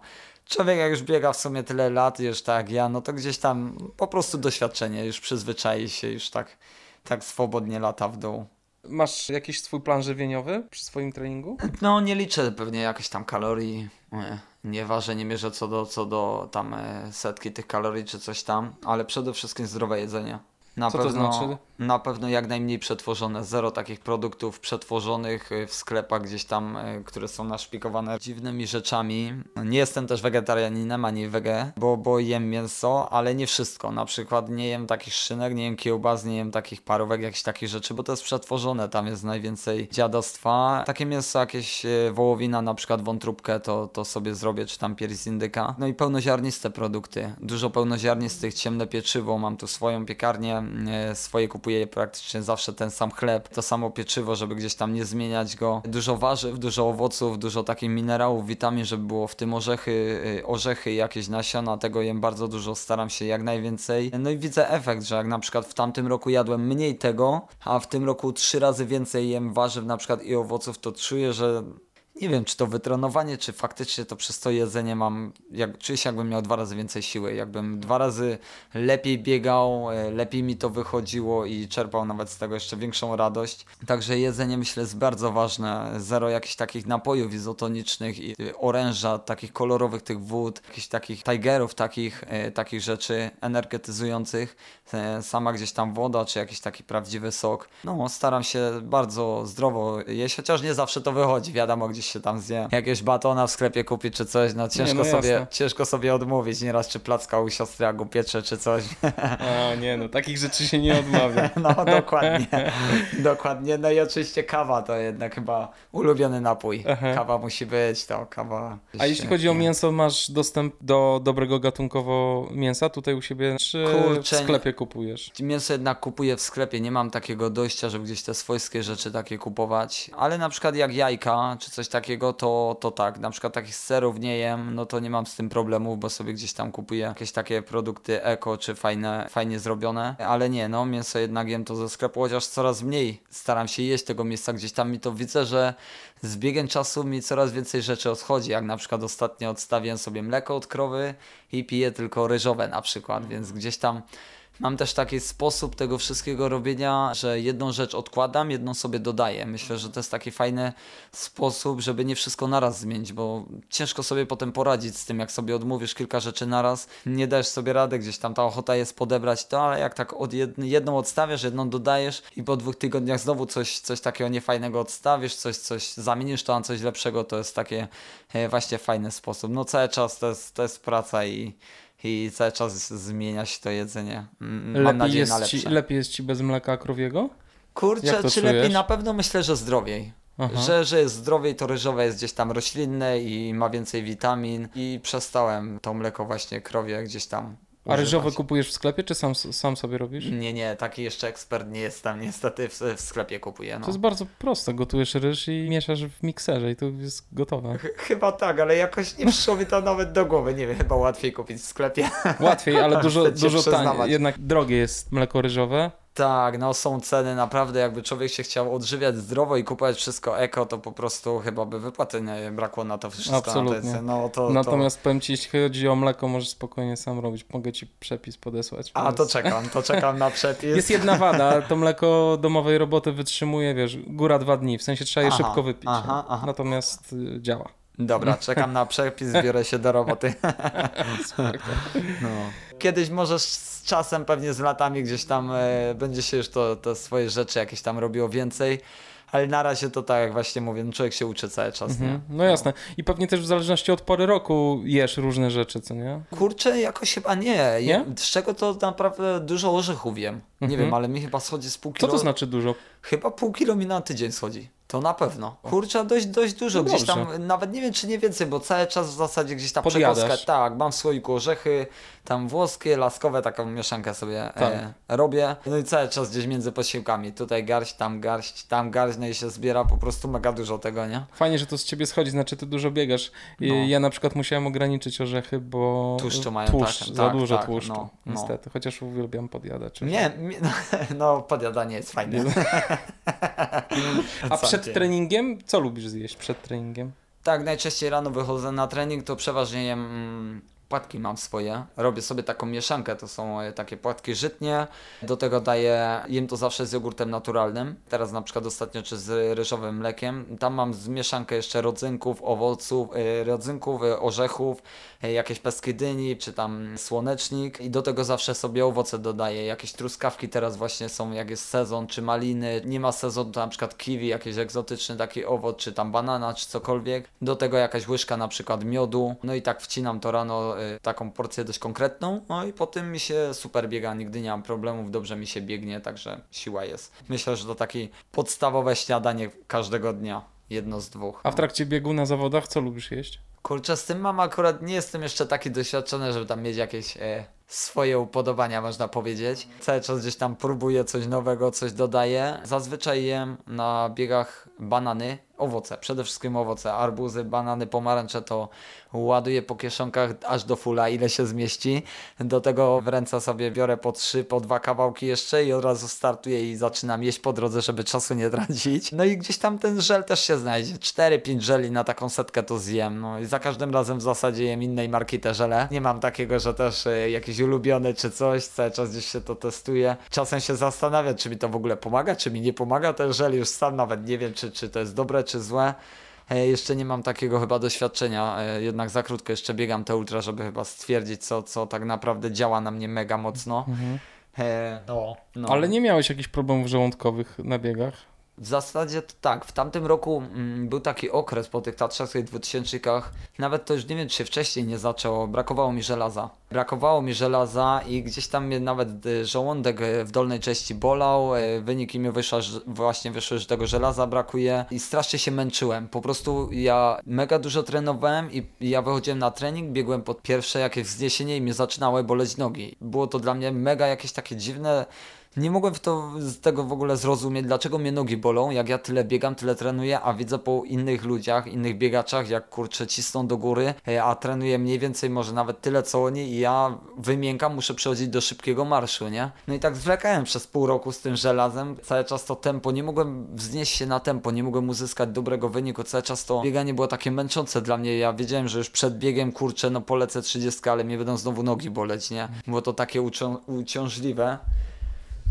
Człowiek jak już biega w sumie tyle lat, już tak ja, no to gdzieś tam po prostu doświadczenie, już przyzwyczai się, już tak, tak swobodnie lata w dół. Masz jakiś swój plan żywieniowy przy swoim treningu? No nie liczę pewnie jakichś tam kalorii, nie, nie ważę, nie mierzę co do, co do tam e, setki tych kalorii czy coś tam, ale przede wszystkim zdrowe jedzenie. Na Co to pewno, znaczy? Na pewno jak najmniej przetworzone, zero takich produktów przetworzonych y, w sklepach gdzieś tam, y, które są naszpikowane dziwnymi rzeczami. Nie jestem też wegetarianinem ani wege, bo, bo jem mięso, ale nie wszystko. Na przykład nie jem takich szynek, nie jem kiełbas, nie jem takich parówek, jakichś takich rzeczy, bo to jest przetworzone, tam jest najwięcej dziadostwa. Takie mięso, jakieś y, wołowina, na przykład wątróbkę, to, to sobie zrobię, czy tam pierś z indyka. No i pełnoziarniste produkty, dużo pełnoziarnistych, ciemne pieczywo, mam tu swoją piekarnię, swoje kupuję praktycznie zawsze ten sam chleb, to samo pieczywo, żeby gdzieś tam nie zmieniać go. Dużo warzyw, dużo owoców, dużo takich minerałów, witamin, żeby było w tym orzechy, e, orzechy jakieś nasiona, tego jem bardzo dużo, staram się jak najwięcej. No i widzę efekt, że jak na przykład w tamtym roku jadłem mniej tego, a w tym roku trzy razy więcej jem warzyw na przykład i owoców, to czuję, że nie wiem, czy to wytrenowanie, czy faktycznie to przez to jedzenie mam, jak, czuję się jakbym miał dwa razy więcej siły, jakbym dwa razy lepiej biegał, e, lepiej mi to wychodziło i czerpał nawet z tego jeszcze większą radość. Także jedzenie myślę jest bardzo ważne, zero jakichś takich napojów izotonicznych i y, oręża, takich kolorowych tych wód, jakichś takich tigerów, takich, e, takich rzeczy energetyzujących, e, sama gdzieś tam woda, czy jakiś taki prawdziwy sok. No, staram się bardzo zdrowo jeść, chociaż nie zawsze to wychodzi, wiadomo, gdzieś się tam zje jakieś batona w sklepie kupić czy coś, no ciężko, no sobie, jasne. ciężko sobie odmówić, nieraz czy placka u siostry jak upiecze czy coś. A nie, no takich rzeczy się nie odmawia. (laughs) No dokładnie, (laughs) dokładnie. No i oczywiście kawa to jednak chyba ulubiony napój. Aha. Kawa musi być, to kawa. A jeśli chodzi o mięso, masz dostęp do dobrego gatunkowo mięsa tutaj u siebie, czy Kurczę, w sklepie kupujesz? Mięso jednak kupuję w sklepie, nie mam takiego dojścia, żeby gdzieś te swojskie rzeczy takie kupować, ale na przykład jak jajka czy coś takiego, to, to tak, na przykład takich serów nie jem, no to nie mam z tym problemów, bo sobie gdzieś tam kupuję jakieś takie produkty eko czy fajne, fajnie zrobione, ale nie, no mięso jednak jem to ze sklepu, chociaż coraz mniej staram się jeść tego mięsa, gdzieś tam mi to widzę, że z biegiem czasu mi coraz więcej rzeczy odchodzi, jak na przykład ostatnio odstawiłem sobie mleko od krowy i piję tylko ryżowe na przykład, więc gdzieś tam Mam też taki sposób tego wszystkiego robienia, że jedną rzecz odkładam, jedną sobie dodaję. Myślę, że to jest taki fajny sposób, żeby nie wszystko naraz zmienić, bo ciężko sobie potem poradzić z tym, jak sobie odmówisz kilka rzeczy naraz. Nie dajesz sobie rady, gdzieś tam ta ochota jest podebrać to, ale jak tak od jed jedną odstawiasz, jedną dodajesz i po dwóch tygodniach znowu coś, coś takiego niefajnego odstawisz, coś, coś zamienisz to na coś lepszego, to jest takie e, właśnie fajny sposób. No cały czas to jest, to jest praca i i cały czas zmienia się to jedzenie. Mam Lepiej nadzieję na jest, ci, lepsze. lepiej jest ci bez mleka krowiego? Kurczę, czy czujesz? lepiej? Na pewno myślę, że zdrowiej. Aha. Że, że jest zdrowiej, to ryżowe jest gdzieś tam roślinne i ma więcej witamin i przestałem to mleko właśnie krowie gdzieś tam A ryżowe kupujesz w sklepie, czy sam, sam sobie robisz? Nie, nie, taki jeszcze ekspert nie jestem, niestety w, w sklepie kupuję. No. To jest bardzo proste. Gotujesz ryż i mieszasz w mikserze i to jest gotowe. Ch- Chyba tak, ale jakoś nie przyszło mi to nawet do głowy. Nie wiem, chyba łatwiej kupić w sklepie. Łatwiej, ale (laughs) dużo, dużo taniej. Jednak drogie jest mleko ryżowe. Tak, no są ceny naprawdę, jakby człowiek się chciał odżywiać zdrowo i kupować wszystko eko, to po prostu chyba by wypłaty nie brakło na to wszystko. Absolutnie. Na no, to, Natomiast powiem ci, jeśli chodzi o mleko, możesz spokojnie sam robić. Mogę ci przepis podesłać. To... A to czekam, to czekam na przepis. Jest jedna wada, to mleko domowej roboty wytrzymuje, wiesz, góra dwa dni, w sensie trzeba je Aha, szybko wypić. aha, aha. Natomiast y, działa. Dobra, czekam na przepis, biorę się do roboty. (laughs) No. Kiedyś możesz z czasem, pewnie z latami gdzieś tam e, będzie się już to, to swoje rzeczy jakieś tam robiło więcej, ale na razie to tak jak właśnie mówię, no człowiek się uczy cały czas, Mhm. nie? No jasne. I pewnie też w zależności od pory roku jesz różne rzeczy, co nie? Kurczę, jakoś chyba nie. Nie? Z czego to naprawdę dużo orzechów. Nie Mhm. wiem, ale mi chyba schodzi z pół Co kilo. to znaczy dużo? Chyba pół kilo mi na tydzień schodzi. To na pewno. Kurczę, dość, dość dużo. No gdzieś tam, nawet nie wiem czy nie więcej, bo cały czas w zasadzie gdzieś tam Podjadasz. przekąska. Tak, mam w słoiku orzechy, tam włoskie, laskowe, taką mieszankę sobie Tak. e, robię. No i cały czas gdzieś między posiłkami. Tutaj garść, tam garść, tam garść, no i się zbiera po prostu mega dużo tego, nie? Fajnie, że to z ciebie schodzi, znaczy ty dużo biegasz. I No. Ja na przykład musiałem ograniczyć orzechy, bo Tłuszczu mają, tłuszcz, tak, za tak, dużo tak, tłuszczu, no, no. niestety. Chociaż uwielbiam podjadać. Nie, mi- (laughs) no podjadanie jest fajne. (laughs) A przed treningiem, co lubisz zjeść przed treningiem? Tak, najczęściej rano wychodzę na trening, to przeważnie jem mm, płatki mam swoje. Robię sobie taką mieszankę, to są takie płatki żytnie. Do tego daję, jem to zawsze z jogurtem naturalnym. Teraz na przykład ostatnio czy z ryżowym mlekiem. Tam mam mieszankę jeszcze rodzynków, owoców, e, rodzynków, e, orzechów, e, jakieś pestki dyni, czy tam słonecznik. I do tego zawsze sobie owoce dodaję. Jakieś truskawki teraz właśnie są, jak jest sezon, czy maliny. Nie ma sezonu, to na przykład kiwi, jakiś egzotyczny taki owoc, czy tam banana, czy cokolwiek. Do tego jakaś łyżka na przykład miodu. No i tak wcinam to rano y, taką porcję dość konkretną. No i po tym mi się super biega, nigdy nie mam problemów, dobrze mi się biegnie, także siła jest. Myślę, że to takie podstawowe śniadanie każdego dnia. Jedno z dwóch. A w trakcie biegu na zawodach co lubisz jeść? Kurczę, z tym mam akurat, nie jestem jeszcze taki doświadczony, żeby tam mieć jakieś e, swoje upodobania, można powiedzieć. Cały czas gdzieś tam próbuję coś nowego, coś dodaję. Zazwyczaj jem na biegach banany, owoce, przede wszystkim owoce, arbuzy, banany, pomarańcze to ładuję po kieszonkach aż do fula, ile się zmieści. Do tego w ręce sobie biorę po trzy, po dwa kawałki jeszcze i od razu startuję i zaczynam jeść po drodze, żeby czasu nie tracić. No i gdzieś tam ten żel też się znajdzie. 4-5 żeli na taką setkę to zjem. No i za każdym razem w zasadzie jem innej marki te żele. Nie mam takiego, że też e, jakiś ulubiony czy coś, cały czas gdzieś się to testuje. Czasem się zastanawiam, czy mi to w ogóle pomaga, czy mi nie pomaga ten żel. Już sam nawet nie wiem, czy, czy to jest dobre, czy złe. E, Jeszcze nie mam takiego chyba doświadczenia, e, jednak za krótko jeszcze biegam te ultra, żeby chyba stwierdzić, co, co tak naprawdę działa na mnie mega mocno. E, no, no. Ale nie miałeś jakichś problemów żołądkowych na biegach? W zasadzie to tak, w tamtym roku mm, był taki okres po tych tatrzackich dwutysięcznikach, nawet to już nie wiem, czy się wcześniej nie zaczęło, brakowało mi żelaza. Brakowało mi żelaza i gdzieś tam mnie nawet y, żołądek y, w dolnej części bolał, y, wyniki mi wyszła, właśnie wyszły, że tego żelaza brakuje i strasznie się męczyłem. Po prostu ja mega dużo trenowałem i ja wychodziłem na trening, biegłem pod pierwsze jakieś wzniesienie i mnie zaczynały boleć nogi. Było to dla mnie mega jakieś takie dziwne nie mogłem w to, z tego w ogóle zrozumieć, dlaczego mnie nogi bolą, jak ja tyle biegam, tyle trenuję, a widzę po innych ludziach, innych biegaczach, jak kurczę cisną do góry, e, a trenuję mniej więcej, może nawet tyle co oni i ja wymiękam, muszę przechodzić do szybkiego marszu, nie? No i tak zwlekałem przez pół roku z tym żelazem, cały czas to tempo, nie mogłem wznieść się na tempo, nie mogłem uzyskać dobrego wyniku, cały czas to bieganie było takie męczące dla mnie, ja wiedziałem, że już przed biegiem, kurczę, no polecę 30, ale mnie będą znowu nogi boleć, nie? Było to takie ucią- uciążliwe.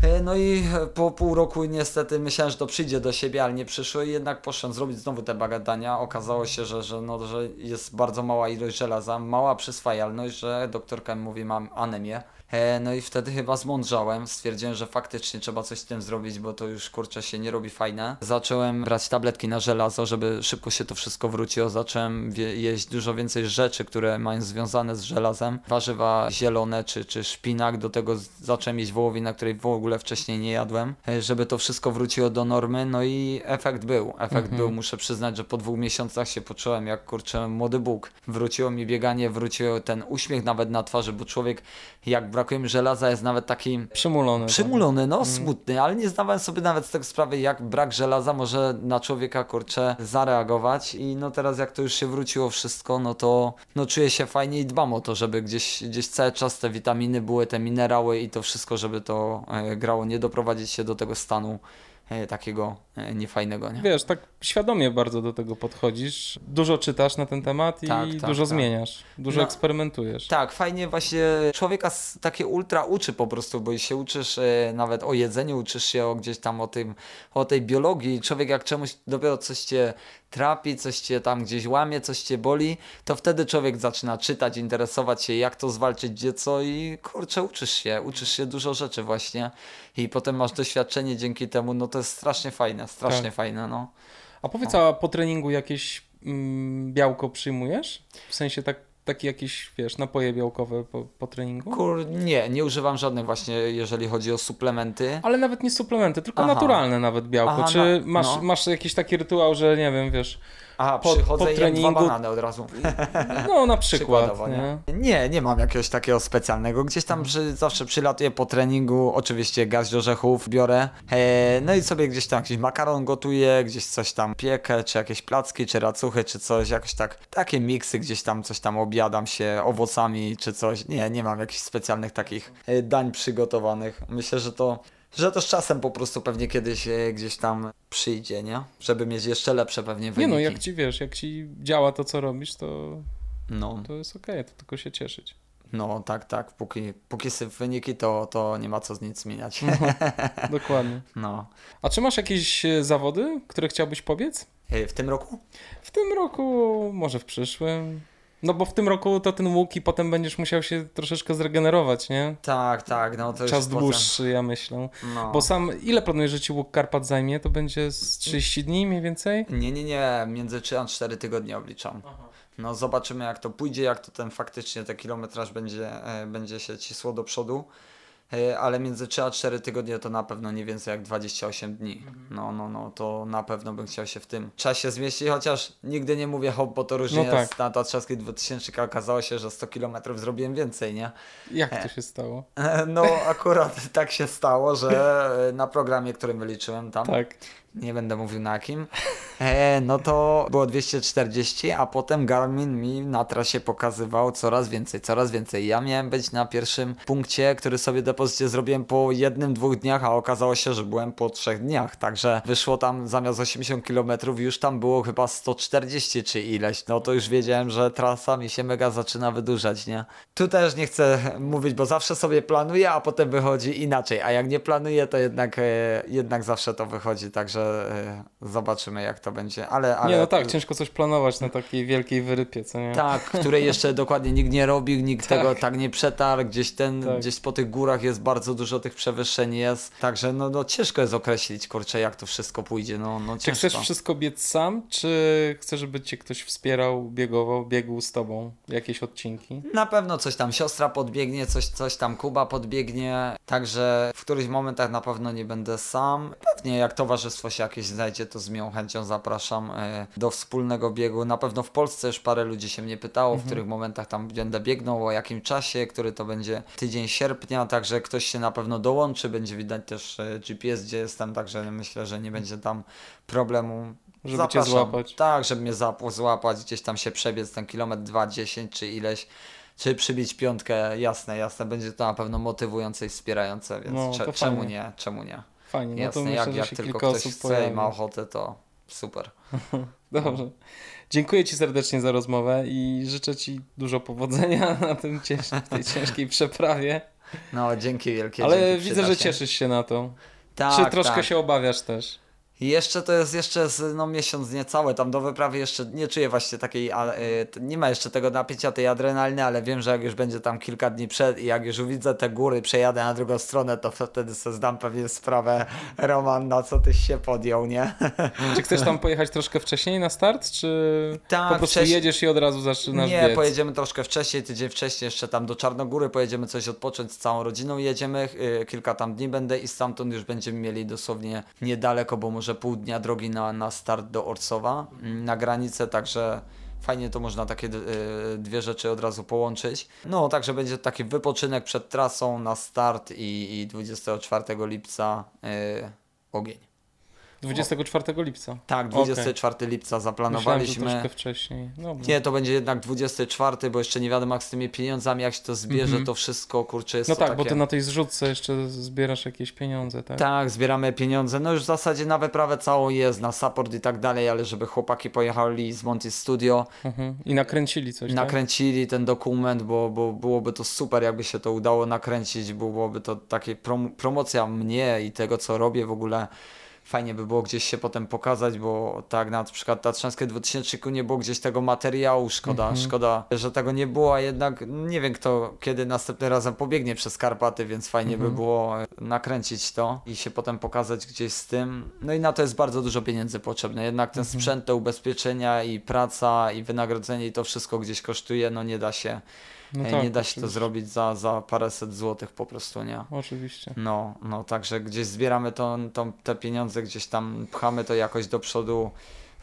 E, No i po pół roku niestety myślałem, że to przyjdzie do siebie, ale nie przyszło i jednak poszedłem zrobić znowu te bagadania. Okazało się, że, że, no, że jest bardzo mała ilość żelaza, mała przyswajalność, że doktorka mówi, mam anemię. E, no i wtedy chyba zmądrzałem, stwierdziłem, że faktycznie trzeba coś z tym zrobić, bo to już kurczę się nie robi fajne. Zacząłem brać tabletki na żelazo, żeby szybko się to wszystko wróciło. Zacząłem jeść dużo więcej rzeczy, które mają związane z żelazem. Warzywa zielone czy, czy szpinak, do tego zacząłem jeść wołowinę, której w ogóle wcześniej nie jadłem, e, żeby to wszystko wróciło do normy. No i efekt był. Efekt był, muszę przyznać, że po dwóch miesiącach się poczułem jak kurczę młody Bóg. Wróciło mi bieganie, wrócił ten uśmiech nawet na twarzy, bo człowiek jak brakuje mi żelaza jest nawet taki Przymulony. Przymulony, no smutny, ale nie zdawałem sobie nawet z tego sprawy, jak brak żelaza może na człowieka kurczę zareagować. I no teraz jak to już się wróciło wszystko, no to no czuję się fajnie i dbam o to, żeby gdzieś, gdzieś cały czas te witaminy były, te minerały i to wszystko, żeby to e, grało, nie doprowadzić się do tego stanu e, takiego niefajnego, nie? Wiesz, tak świadomie bardzo do tego podchodzisz. Dużo czytasz na ten temat i Tak, tak, dużo tak. zmieniasz. Dużo No. eksperymentujesz. Tak, fajnie właśnie człowieka takie ultra uczy po prostu, bo się uczysz e, nawet o jedzeniu, uczysz się o gdzieś tam o tym, o tej biologii. Człowiek jak czemuś dopiero coś cię trapi, coś cię tam gdzieś łamie, coś cię boli, to wtedy człowiek zaczyna czytać, interesować się, jak to zwalczyć, gdzie co i kurczę, uczysz się, uczysz się dużo rzeczy właśnie i potem masz doświadczenie dzięki temu, no to jest strasznie fajne, strasznie Tak. fajne, no. A powiedz, a po treningu jakieś mm, białko przyjmujesz? W sensie tak, takie jakieś, wiesz, napoje białkowe po, po treningu? Kur, nie, nie używam żadnych właśnie, jeżeli chodzi o suplementy. Ale nawet nie suplementy, tylko Aha. naturalne nawet białko. Aha, Czy na- masz, no. masz jakiś taki rytuał, że nie wiem, wiesz, Aha, po- przychodzę po i jem dwa treningu- banany od razu. (laughs) no na przykład, nie? nie? nie, mam jakiegoś takiego specjalnego. Gdzieś tam przy, zawsze przylatuję po treningu, oczywiście garść orzechów biorę, e, no i sobie gdzieś tam jakiś makaron gotuję, gdzieś coś tam piekę, czy jakieś placki, czy racuchy, czy coś, jakoś tak, takie miksy, gdzieś tam coś tam obiadam się owocami, czy coś. Nie, nie mam jakichś specjalnych takich e, dań przygotowanych. Myślę, że to że to z czasem po prostu pewnie kiedyś e, gdzieś tam przyjdzie, nie? Żeby mieć jeszcze lepsze pewnie Nie wyniki. no, jak ci wiesz, jak ci działa to, co robisz, to, No. to jest okej, to tylko się cieszyć. No tak, tak. Póki, póki są wyniki, to, to nie ma co z nic zmieniać. (laughs) Dokładnie. No. A czy masz jakieś e, zawody, które chciałbyś pobiec? E, W tym roku? W tym roku, może w przyszłym. No bo w tym roku to ten łuk i potem będziesz musiał się troszeczkę zregenerować, nie? Tak, tak. No to Czas potem- dłuższy, ja myślę. No. Bo sam, ile planujesz, że ci łuk Karpat zajmie? To będzie z 30 dni mniej więcej? Nie, nie, nie. Między 3 a 4 tygodnie obliczam. No zobaczymy jak to pójdzie, jak to ten faktycznie ten kilometraż będzie, e, będzie się cisło do przodu. E, Ale między 3 a 4 tygodnie to na pewno nie więcej jak 28 dni. No, no, no, to na pewno bym chciał się w tym czasie zmieścić, chociaż nigdy nie mówię hop, bo to różnie No tak. jest. Na Tatrzaskiej 2000 okazało się, że 100 km zrobiłem więcej, nie? Jak to się stało? (laughs) E, No akurat (laughs) tak się stało, że e, na programie, którym wyliczyłem tam, Tak. nie będę mówił na jakim, e, no to było 240, a potem Garmin mi na trasie pokazywał coraz więcej, coraz więcej. Ja miałem być na pierwszym punkcie, który sobie depozycie zrobiłem po jednym, dwóch dniach, a okazało się, że byłem po trzech dniach, także wyszło tam zamiast 80 km już tam było chyba 140 czy ileś, no to już wiedziałem, że trasa mi się mega zaczyna wydłużać, nie? Tu też nie chcę mówić, bo zawsze sobie planuję, a potem wychodzi inaczej, a jak nie planuję, to jednak, e, jednak zawsze to wychodzi, także e, zobaczymy jak to będzie, ale... ale Nie, no tak, ciężko coś planować na takiej wielkiej wyrypie, co nie? tak, której jeszcze dokładnie nikt nie robił, nikt (laughs) Tak. tego tak nie przetarł, gdzieś ten, Tak. gdzieś po tych górach jest bardzo dużo tych przewyższeń jest, także no, no ciężko jest określić, kurczę, jak to wszystko pójdzie, no, no Czy ciężko. chcesz wszystko biec sam, czy chcesz, żeby cię ktoś wspierał, biegował, biegł z tobą jakieś odcinki? Na pewno coś tam siostra podbiegnie, coś, coś tam Kuba podbiegnie, także w którychś momentach na pewno nie będę sam. Pewnie jak towarzystwo się jakieś znajdzie, to z miłą chęcią zapraszam e, do wspólnego biegu. Na pewno w Polsce już parę ludzi się mnie pytało, w których momentach tam będę biegnął, o jakim czasie, który to będzie tydzień sierpnia, także ktoś się na pewno dołączy, będzie widać też e, GPS, gdzie jestem, także myślę, że nie będzie tam problemu. Żeby cię złapać. Tak, żeby mnie złapać, gdzieś tam się przebiec ten kilometr 2, 10 czy ileś, czy przybić piątkę, jasne, jasne, będzie to na pewno motywujące i wspierające, więc No, cze- czemu fajnie. nie, czemu nie. Fajnie, no to Jasne, myślę, jak, jak tylko ktoś chce pojawi. i ma ochotę, to super. (laughs) Dobrze. Dziękuję Ci serdecznie za rozmowę i życzę Ci dużo powodzenia (laughs) na tym cięż tej ciężkiej przeprawie. No, dzięki wielkie. Ale dzięki, widzę, że cieszysz się na to. Tak, Czy troszkę tak. się obawiasz też? I jeszcze to jest jeszcze z, no, miesiąc niecały, tam do wyprawy jeszcze nie czuję właśnie takiej, a, y, nie ma jeszcze tego napięcia, tej adrenaliny, ale wiem, że jak już będzie tam kilka dni przed i jak już widzę te góry, przejadę na drugą stronę, to wtedy sobie zdam pewnie sprawę, Roman, na co tyś się podjął, nie? (laughs) Czy chcesz tam pojechać troszkę wcześniej na start, czy Tak, po prostu wcześniej- jedziesz i od razu zaczynasz Nie, biec? pojedziemy troszkę wcześniej, tydzień wcześniej jeszcze tam do Czarnogóry, pojedziemy coś odpocząć z całą rodziną, jedziemy, y, kilka tam dni będę i stamtąd już będziemy mieli dosłownie niedaleko, bo może pół dnia drogi na, na start do Orsowa, mm, na granicę, także fajnie to można takie y, dwie rzeczy od razu połączyć. No, także będzie taki wypoczynek przed trasą na start i, i 24 lipca y, ogień. 24 lipca. Tak, Okej. 24 lipca Myślałem, że zaplanowaliśmy. troszkę wcześniej. Dobra. Nie, to będzie jednak 24, bo jeszcze nie wiadomo jak z tymi pieniądzami, jak się to zbierze, Mhm. to wszystko, kurczę, jest No tak, takie... bo ty na tej zrzutce jeszcze zbierasz jakieś pieniądze, tak? Tak, zbieramy pieniądze, no już w zasadzie na wyprawę całą jest, na support i tak dalej, ale żeby chłopaki pojechali z Monty Studio, Mhm. I nakręcili coś, tak? nakręcili ten dokument, bo, bo byłoby to super, jakby się to udało nakręcić, bo byłoby to takie prom promocja mnie i tego, co robię w ogóle. Fajnie by było gdzieś się potem pokazać, bo tak na przykład Tatrzańskie 2000 nie było gdzieś tego materiału, szkoda, Mhm. szkoda, że tego nie było, a jednak nie wiem kto kiedy następnym razem pobiegnie przez Karpaty, więc fajnie Mhm. by było e, nakręcić to i się potem pokazać gdzieś z tym. No i na to jest bardzo dużo pieniędzy potrzebne, jednak ten Mhm. sprzęt, te ubezpieczenia i praca i wynagrodzenie i to wszystko gdzieś kosztuje, no nie da się, No e, tak, nie da się to oczywiście. zrobić za, za paręset złotych po prostu, nie? Oczywiście. No, no, także gdzieś zbieramy to, to, te pieniądze, gdzieś tam pchamy to jakoś do przodu.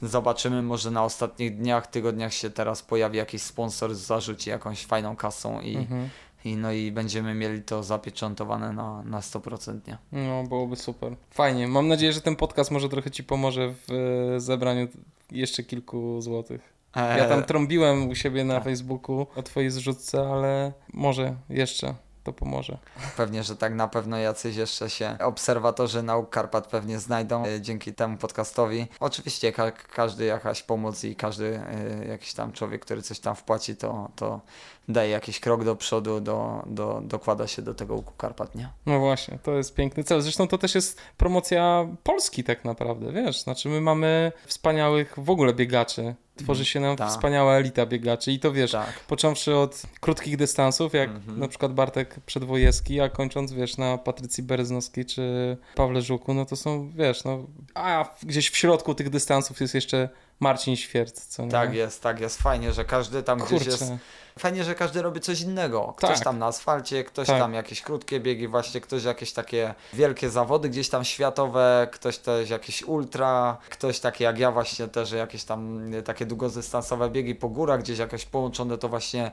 Zobaczymy, może na ostatnich dniach, tygodniach się teraz pojawi jakiś sponsor, zarzuci jakąś fajną kasą i, Mhm. i, no i będziemy mieli to zapieczętowane na, na 100%. Nie? No, byłoby super. Fajnie. Mam nadzieję, że ten podcast może trochę ci pomoże w e, zebraniu jeszcze kilku złotych. Ja tam trąbiłem u siebie na. Facebooku o twojej zrzutce, ale może jeszcze to pomoże. Pewnie, że tak na pewno jacyś jeszcze się obserwatorzy nauk Karpat pewnie znajdą e, dzięki temu podcastowi. Oczywiście ka każdy jakaś pomoc i każdy e, jakiś tam człowiek, który coś tam wpłaci, to, to daje jakiś krok do przodu, do, do, dokłada się do tego łuku Karpat, nie? No właśnie, to jest piękny cel. Zresztą to też jest promocja Polski tak naprawdę, wiesz? Znaczy my mamy wspaniałych w ogóle biegaczy. Tworzy się nam Tak. wspaniała elita biegaczy i to wiesz, Tak. począwszy od krótkich dystansów, jak Mhm. na przykład Bartek Przedwojewski, a kończąc, wiesz, na Patrycji Bereznowskiej czy Pawle Żuku, no to są, wiesz, no, a gdzieś w środku tych dystansów jest jeszcze Marcin Świerc, co nie? Tak jest, tak jest. Fajnie, że każdy tam gdzieś jest. Kurczę, Fajnie, że każdy robi coś innego. Ktoś Tak. tam na asfalcie, ktoś Tak. tam jakieś krótkie biegi, właśnie ktoś jakieś takie wielkie zawody gdzieś tam światowe, ktoś też jakieś ultra, ktoś takie jak ja właśnie też jakieś tam takie długodystansowe biegi po górach, gdzieś jakoś połączone to właśnie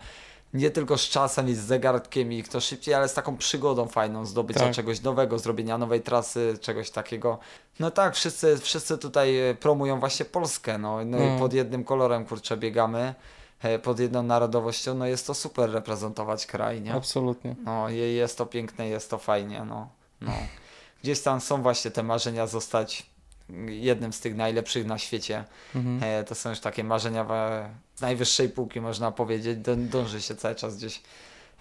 nie tylko z czasem i z zegarkiem i kto szybciej, ale z taką przygodą fajną, zdobycia Tak. czegoś nowego, zrobienia nowej trasy, czegoś takiego. No tak, wszyscy, wszyscy tutaj y, promują właśnie Polskę, no, no Mm. i pod jednym kolorem kurczę biegamy e, pod jedną narodowością, no jest to super reprezentować kraj, nie? absolutnie. No je- jest to piękne, jest to fajnie, no. no. Gdzieś tam są właśnie te marzenia zostać jednym z tych najlepszych na świecie. Mhm. E, to są już takie marzenia z najwyższej półki, można powiedzieć. Dą, dąży się cały czas gdzieś.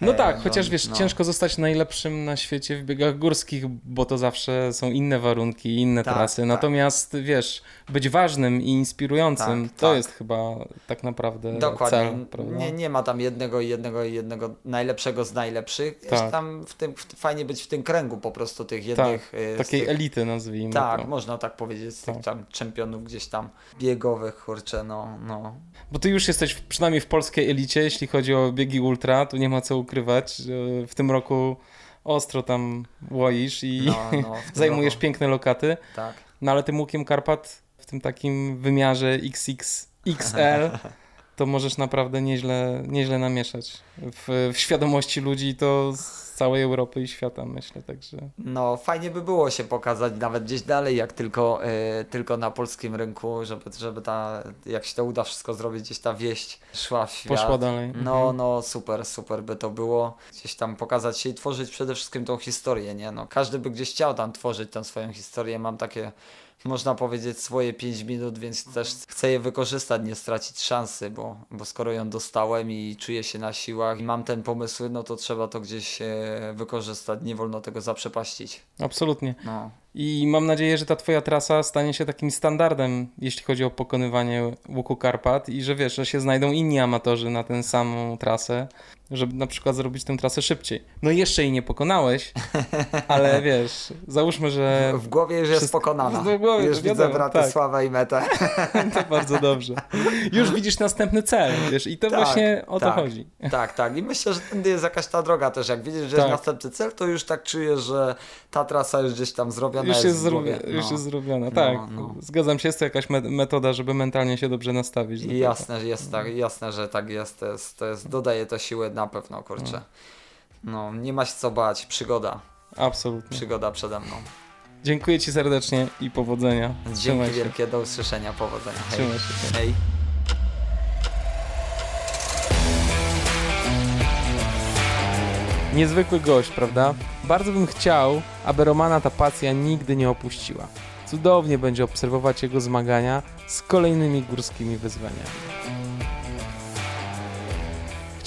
No tak, do- chociaż wiesz, no. ciężko zostać najlepszym na świecie w biegach górskich, bo to zawsze są inne warunki, inne Tak, trasy. tak. Natomiast wiesz, być ważnym i inspirującym, Tak, to tak. jest chyba tak naprawdę Dokładnie. cel, prawda? nie, nie ma tam jednego, jednego, jednego najlepszego z najlepszych. Jest Tak. tam w tym, w, fajnie być w tym kręgu po prostu tych jednych. e, Takiej tych, elity nazwijmy Tak, to. można tak powiedzieć, z Tak. tych tam czempionów gdzieś tam biegowych, kurczę, no, no. Bo ty już jesteś w- przynajmniej w polskiej elicie, jeśli chodzi o biegi ultra, tu nie ma co ukrywać. W tym roku ostro tam łoisz i no, no (laughs) zajmujesz roku, piękne lokaty. Tak. No ale tym łukiem Karpat w tym takim wymiarze XXXL to możesz naprawdę nieźle, nieźle namieszać w, w świadomości ludzi to całej Europy i świata myślę, także No, fajnie by było się pokazać nawet gdzieś dalej, jak tylko, e, tylko na polskim rynku, żeby, żeby ta, jak się to uda wszystko zrobić, gdzieś ta wieść szła w świat. poszła dalej. No, Mhm. no, super, super by to było. Gdzieś tam pokazać się i tworzyć przede wszystkim tą historię, nie? No, każdy by gdzieś chciał tam tworzyć tę swoją historię. Mam takie, można powiedzieć, swoje 5 minut, więc też chcę je wykorzystać, nie stracić szansy, bo, bo skoro ją dostałem i czuję się na siłach i mam ten pomysł, no to trzeba to gdzieś e, wykorzystać. Nie wolno tego zaprzepaścić. Absolutnie. No. I mam nadzieję, że ta twoja trasa stanie się takim standardem, jeśli chodzi o pokonywanie łuku Karpat i że wiesz, że się znajdą inni amatorzy na tę samą trasę, żeby na przykład zrobić tę trasę szybciej. No jeszcze jej nie pokonałeś, ale (laughs) wiesz, załóżmy, że... W głowie już jest pokonana. W głowie, już wiadomo, widzę Bratysławę tak. i metę. (laughs) To bardzo dobrze. Już widzisz następny cel, wiesz, i to Tak, właśnie o to tak. chodzi. Tak, tak. I myślę, że tędy jest jakaś ta droga też. Jak widzisz, że Tak. jest następny cel, to już tak czujesz, że ta trasa już gdzieś tam zrobiona Już jest, jest, w zro... głowie. już No. jest zrobiona, No, tak. no. Zgadzam się, jest to jakaś me- metoda, żeby mentalnie się dobrze nastawić. do I tego. jasne, jest tak, jasne, że tak jest. To jest, to jest dodaje to siły na pewno, kurczę. No, nie ma się co bać. Przygoda. Absolutnie. Przygoda przede mną. Dziękuję Ci serdecznie i powodzenia. Dzięki Trzymaj się. wielkie, do usłyszenia, powodzenia. Hej. Trzymaj się. Hej. Niezwykły gość, prawda? Bardzo bym chciał, aby Romana ta pasja nigdy nie opuściła. Cudownie będzie obserwować jego zmagania z kolejnymi górskimi wyzwaniami.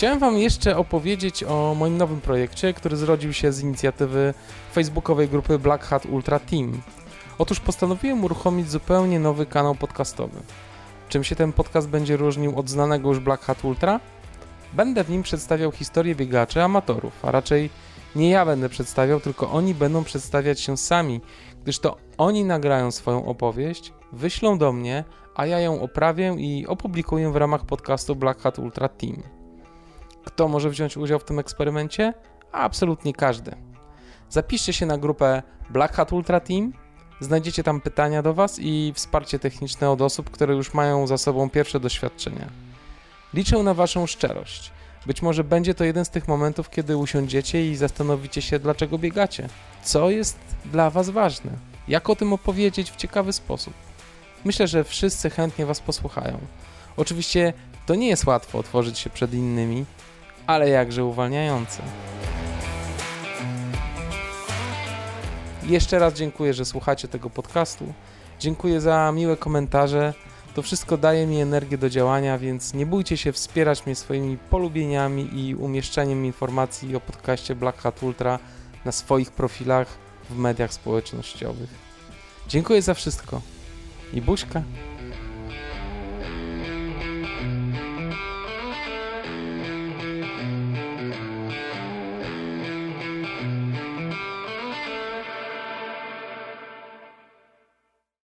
Chciałem Wam jeszcze opowiedzieć o moim nowym projekcie, który zrodził się z inicjatywy facebookowej grupy Black Hat Ultra Team. Otóż postanowiłem uruchomić zupełnie nowy kanał podcastowy. Czym się ten podcast będzie różnił od znanego już Black Hat Ultra? Będę w nim przedstawiał historię biegaczy amatorów, a raczej nie ja będę przedstawiał, tylko oni będą przedstawiać się sami, gdyż to oni nagrają swoją opowieść, wyślą do mnie, a ja ją oprawię i opublikuję w ramach podcastu Black Hat Ultra Team. Kto może wziąć udział w tym eksperymencie? Absolutnie każdy. Zapiszcie się na grupę Black Hat Ultra Team. Znajdziecie tam pytania do Was i wsparcie techniczne od osób, które już mają za sobą pierwsze doświadczenia. Liczę na Waszą szczerość. Być może będzie to jeden z tych momentów, kiedy usiądziecie i zastanowicie się, dlaczego biegacie. Co jest dla Was ważne? Jak o tym opowiedzieć w ciekawy sposób? Myślę, że wszyscy chętnie Was posłuchają. Oczywiście to nie jest łatwo otworzyć się przed innymi, ale jakże uwalniające. Jeszcze raz dziękuję, że słuchacie tego podcastu. Dziękuję za miłe komentarze. To wszystko daje mi energię do działania, więc nie bójcie się wspierać mnie swoimi polubieniami i umieszczaniem informacji o podcaście Black Hat Ultra na swoich profilach w mediach społecznościowych. Dziękuję za wszystko i buźka.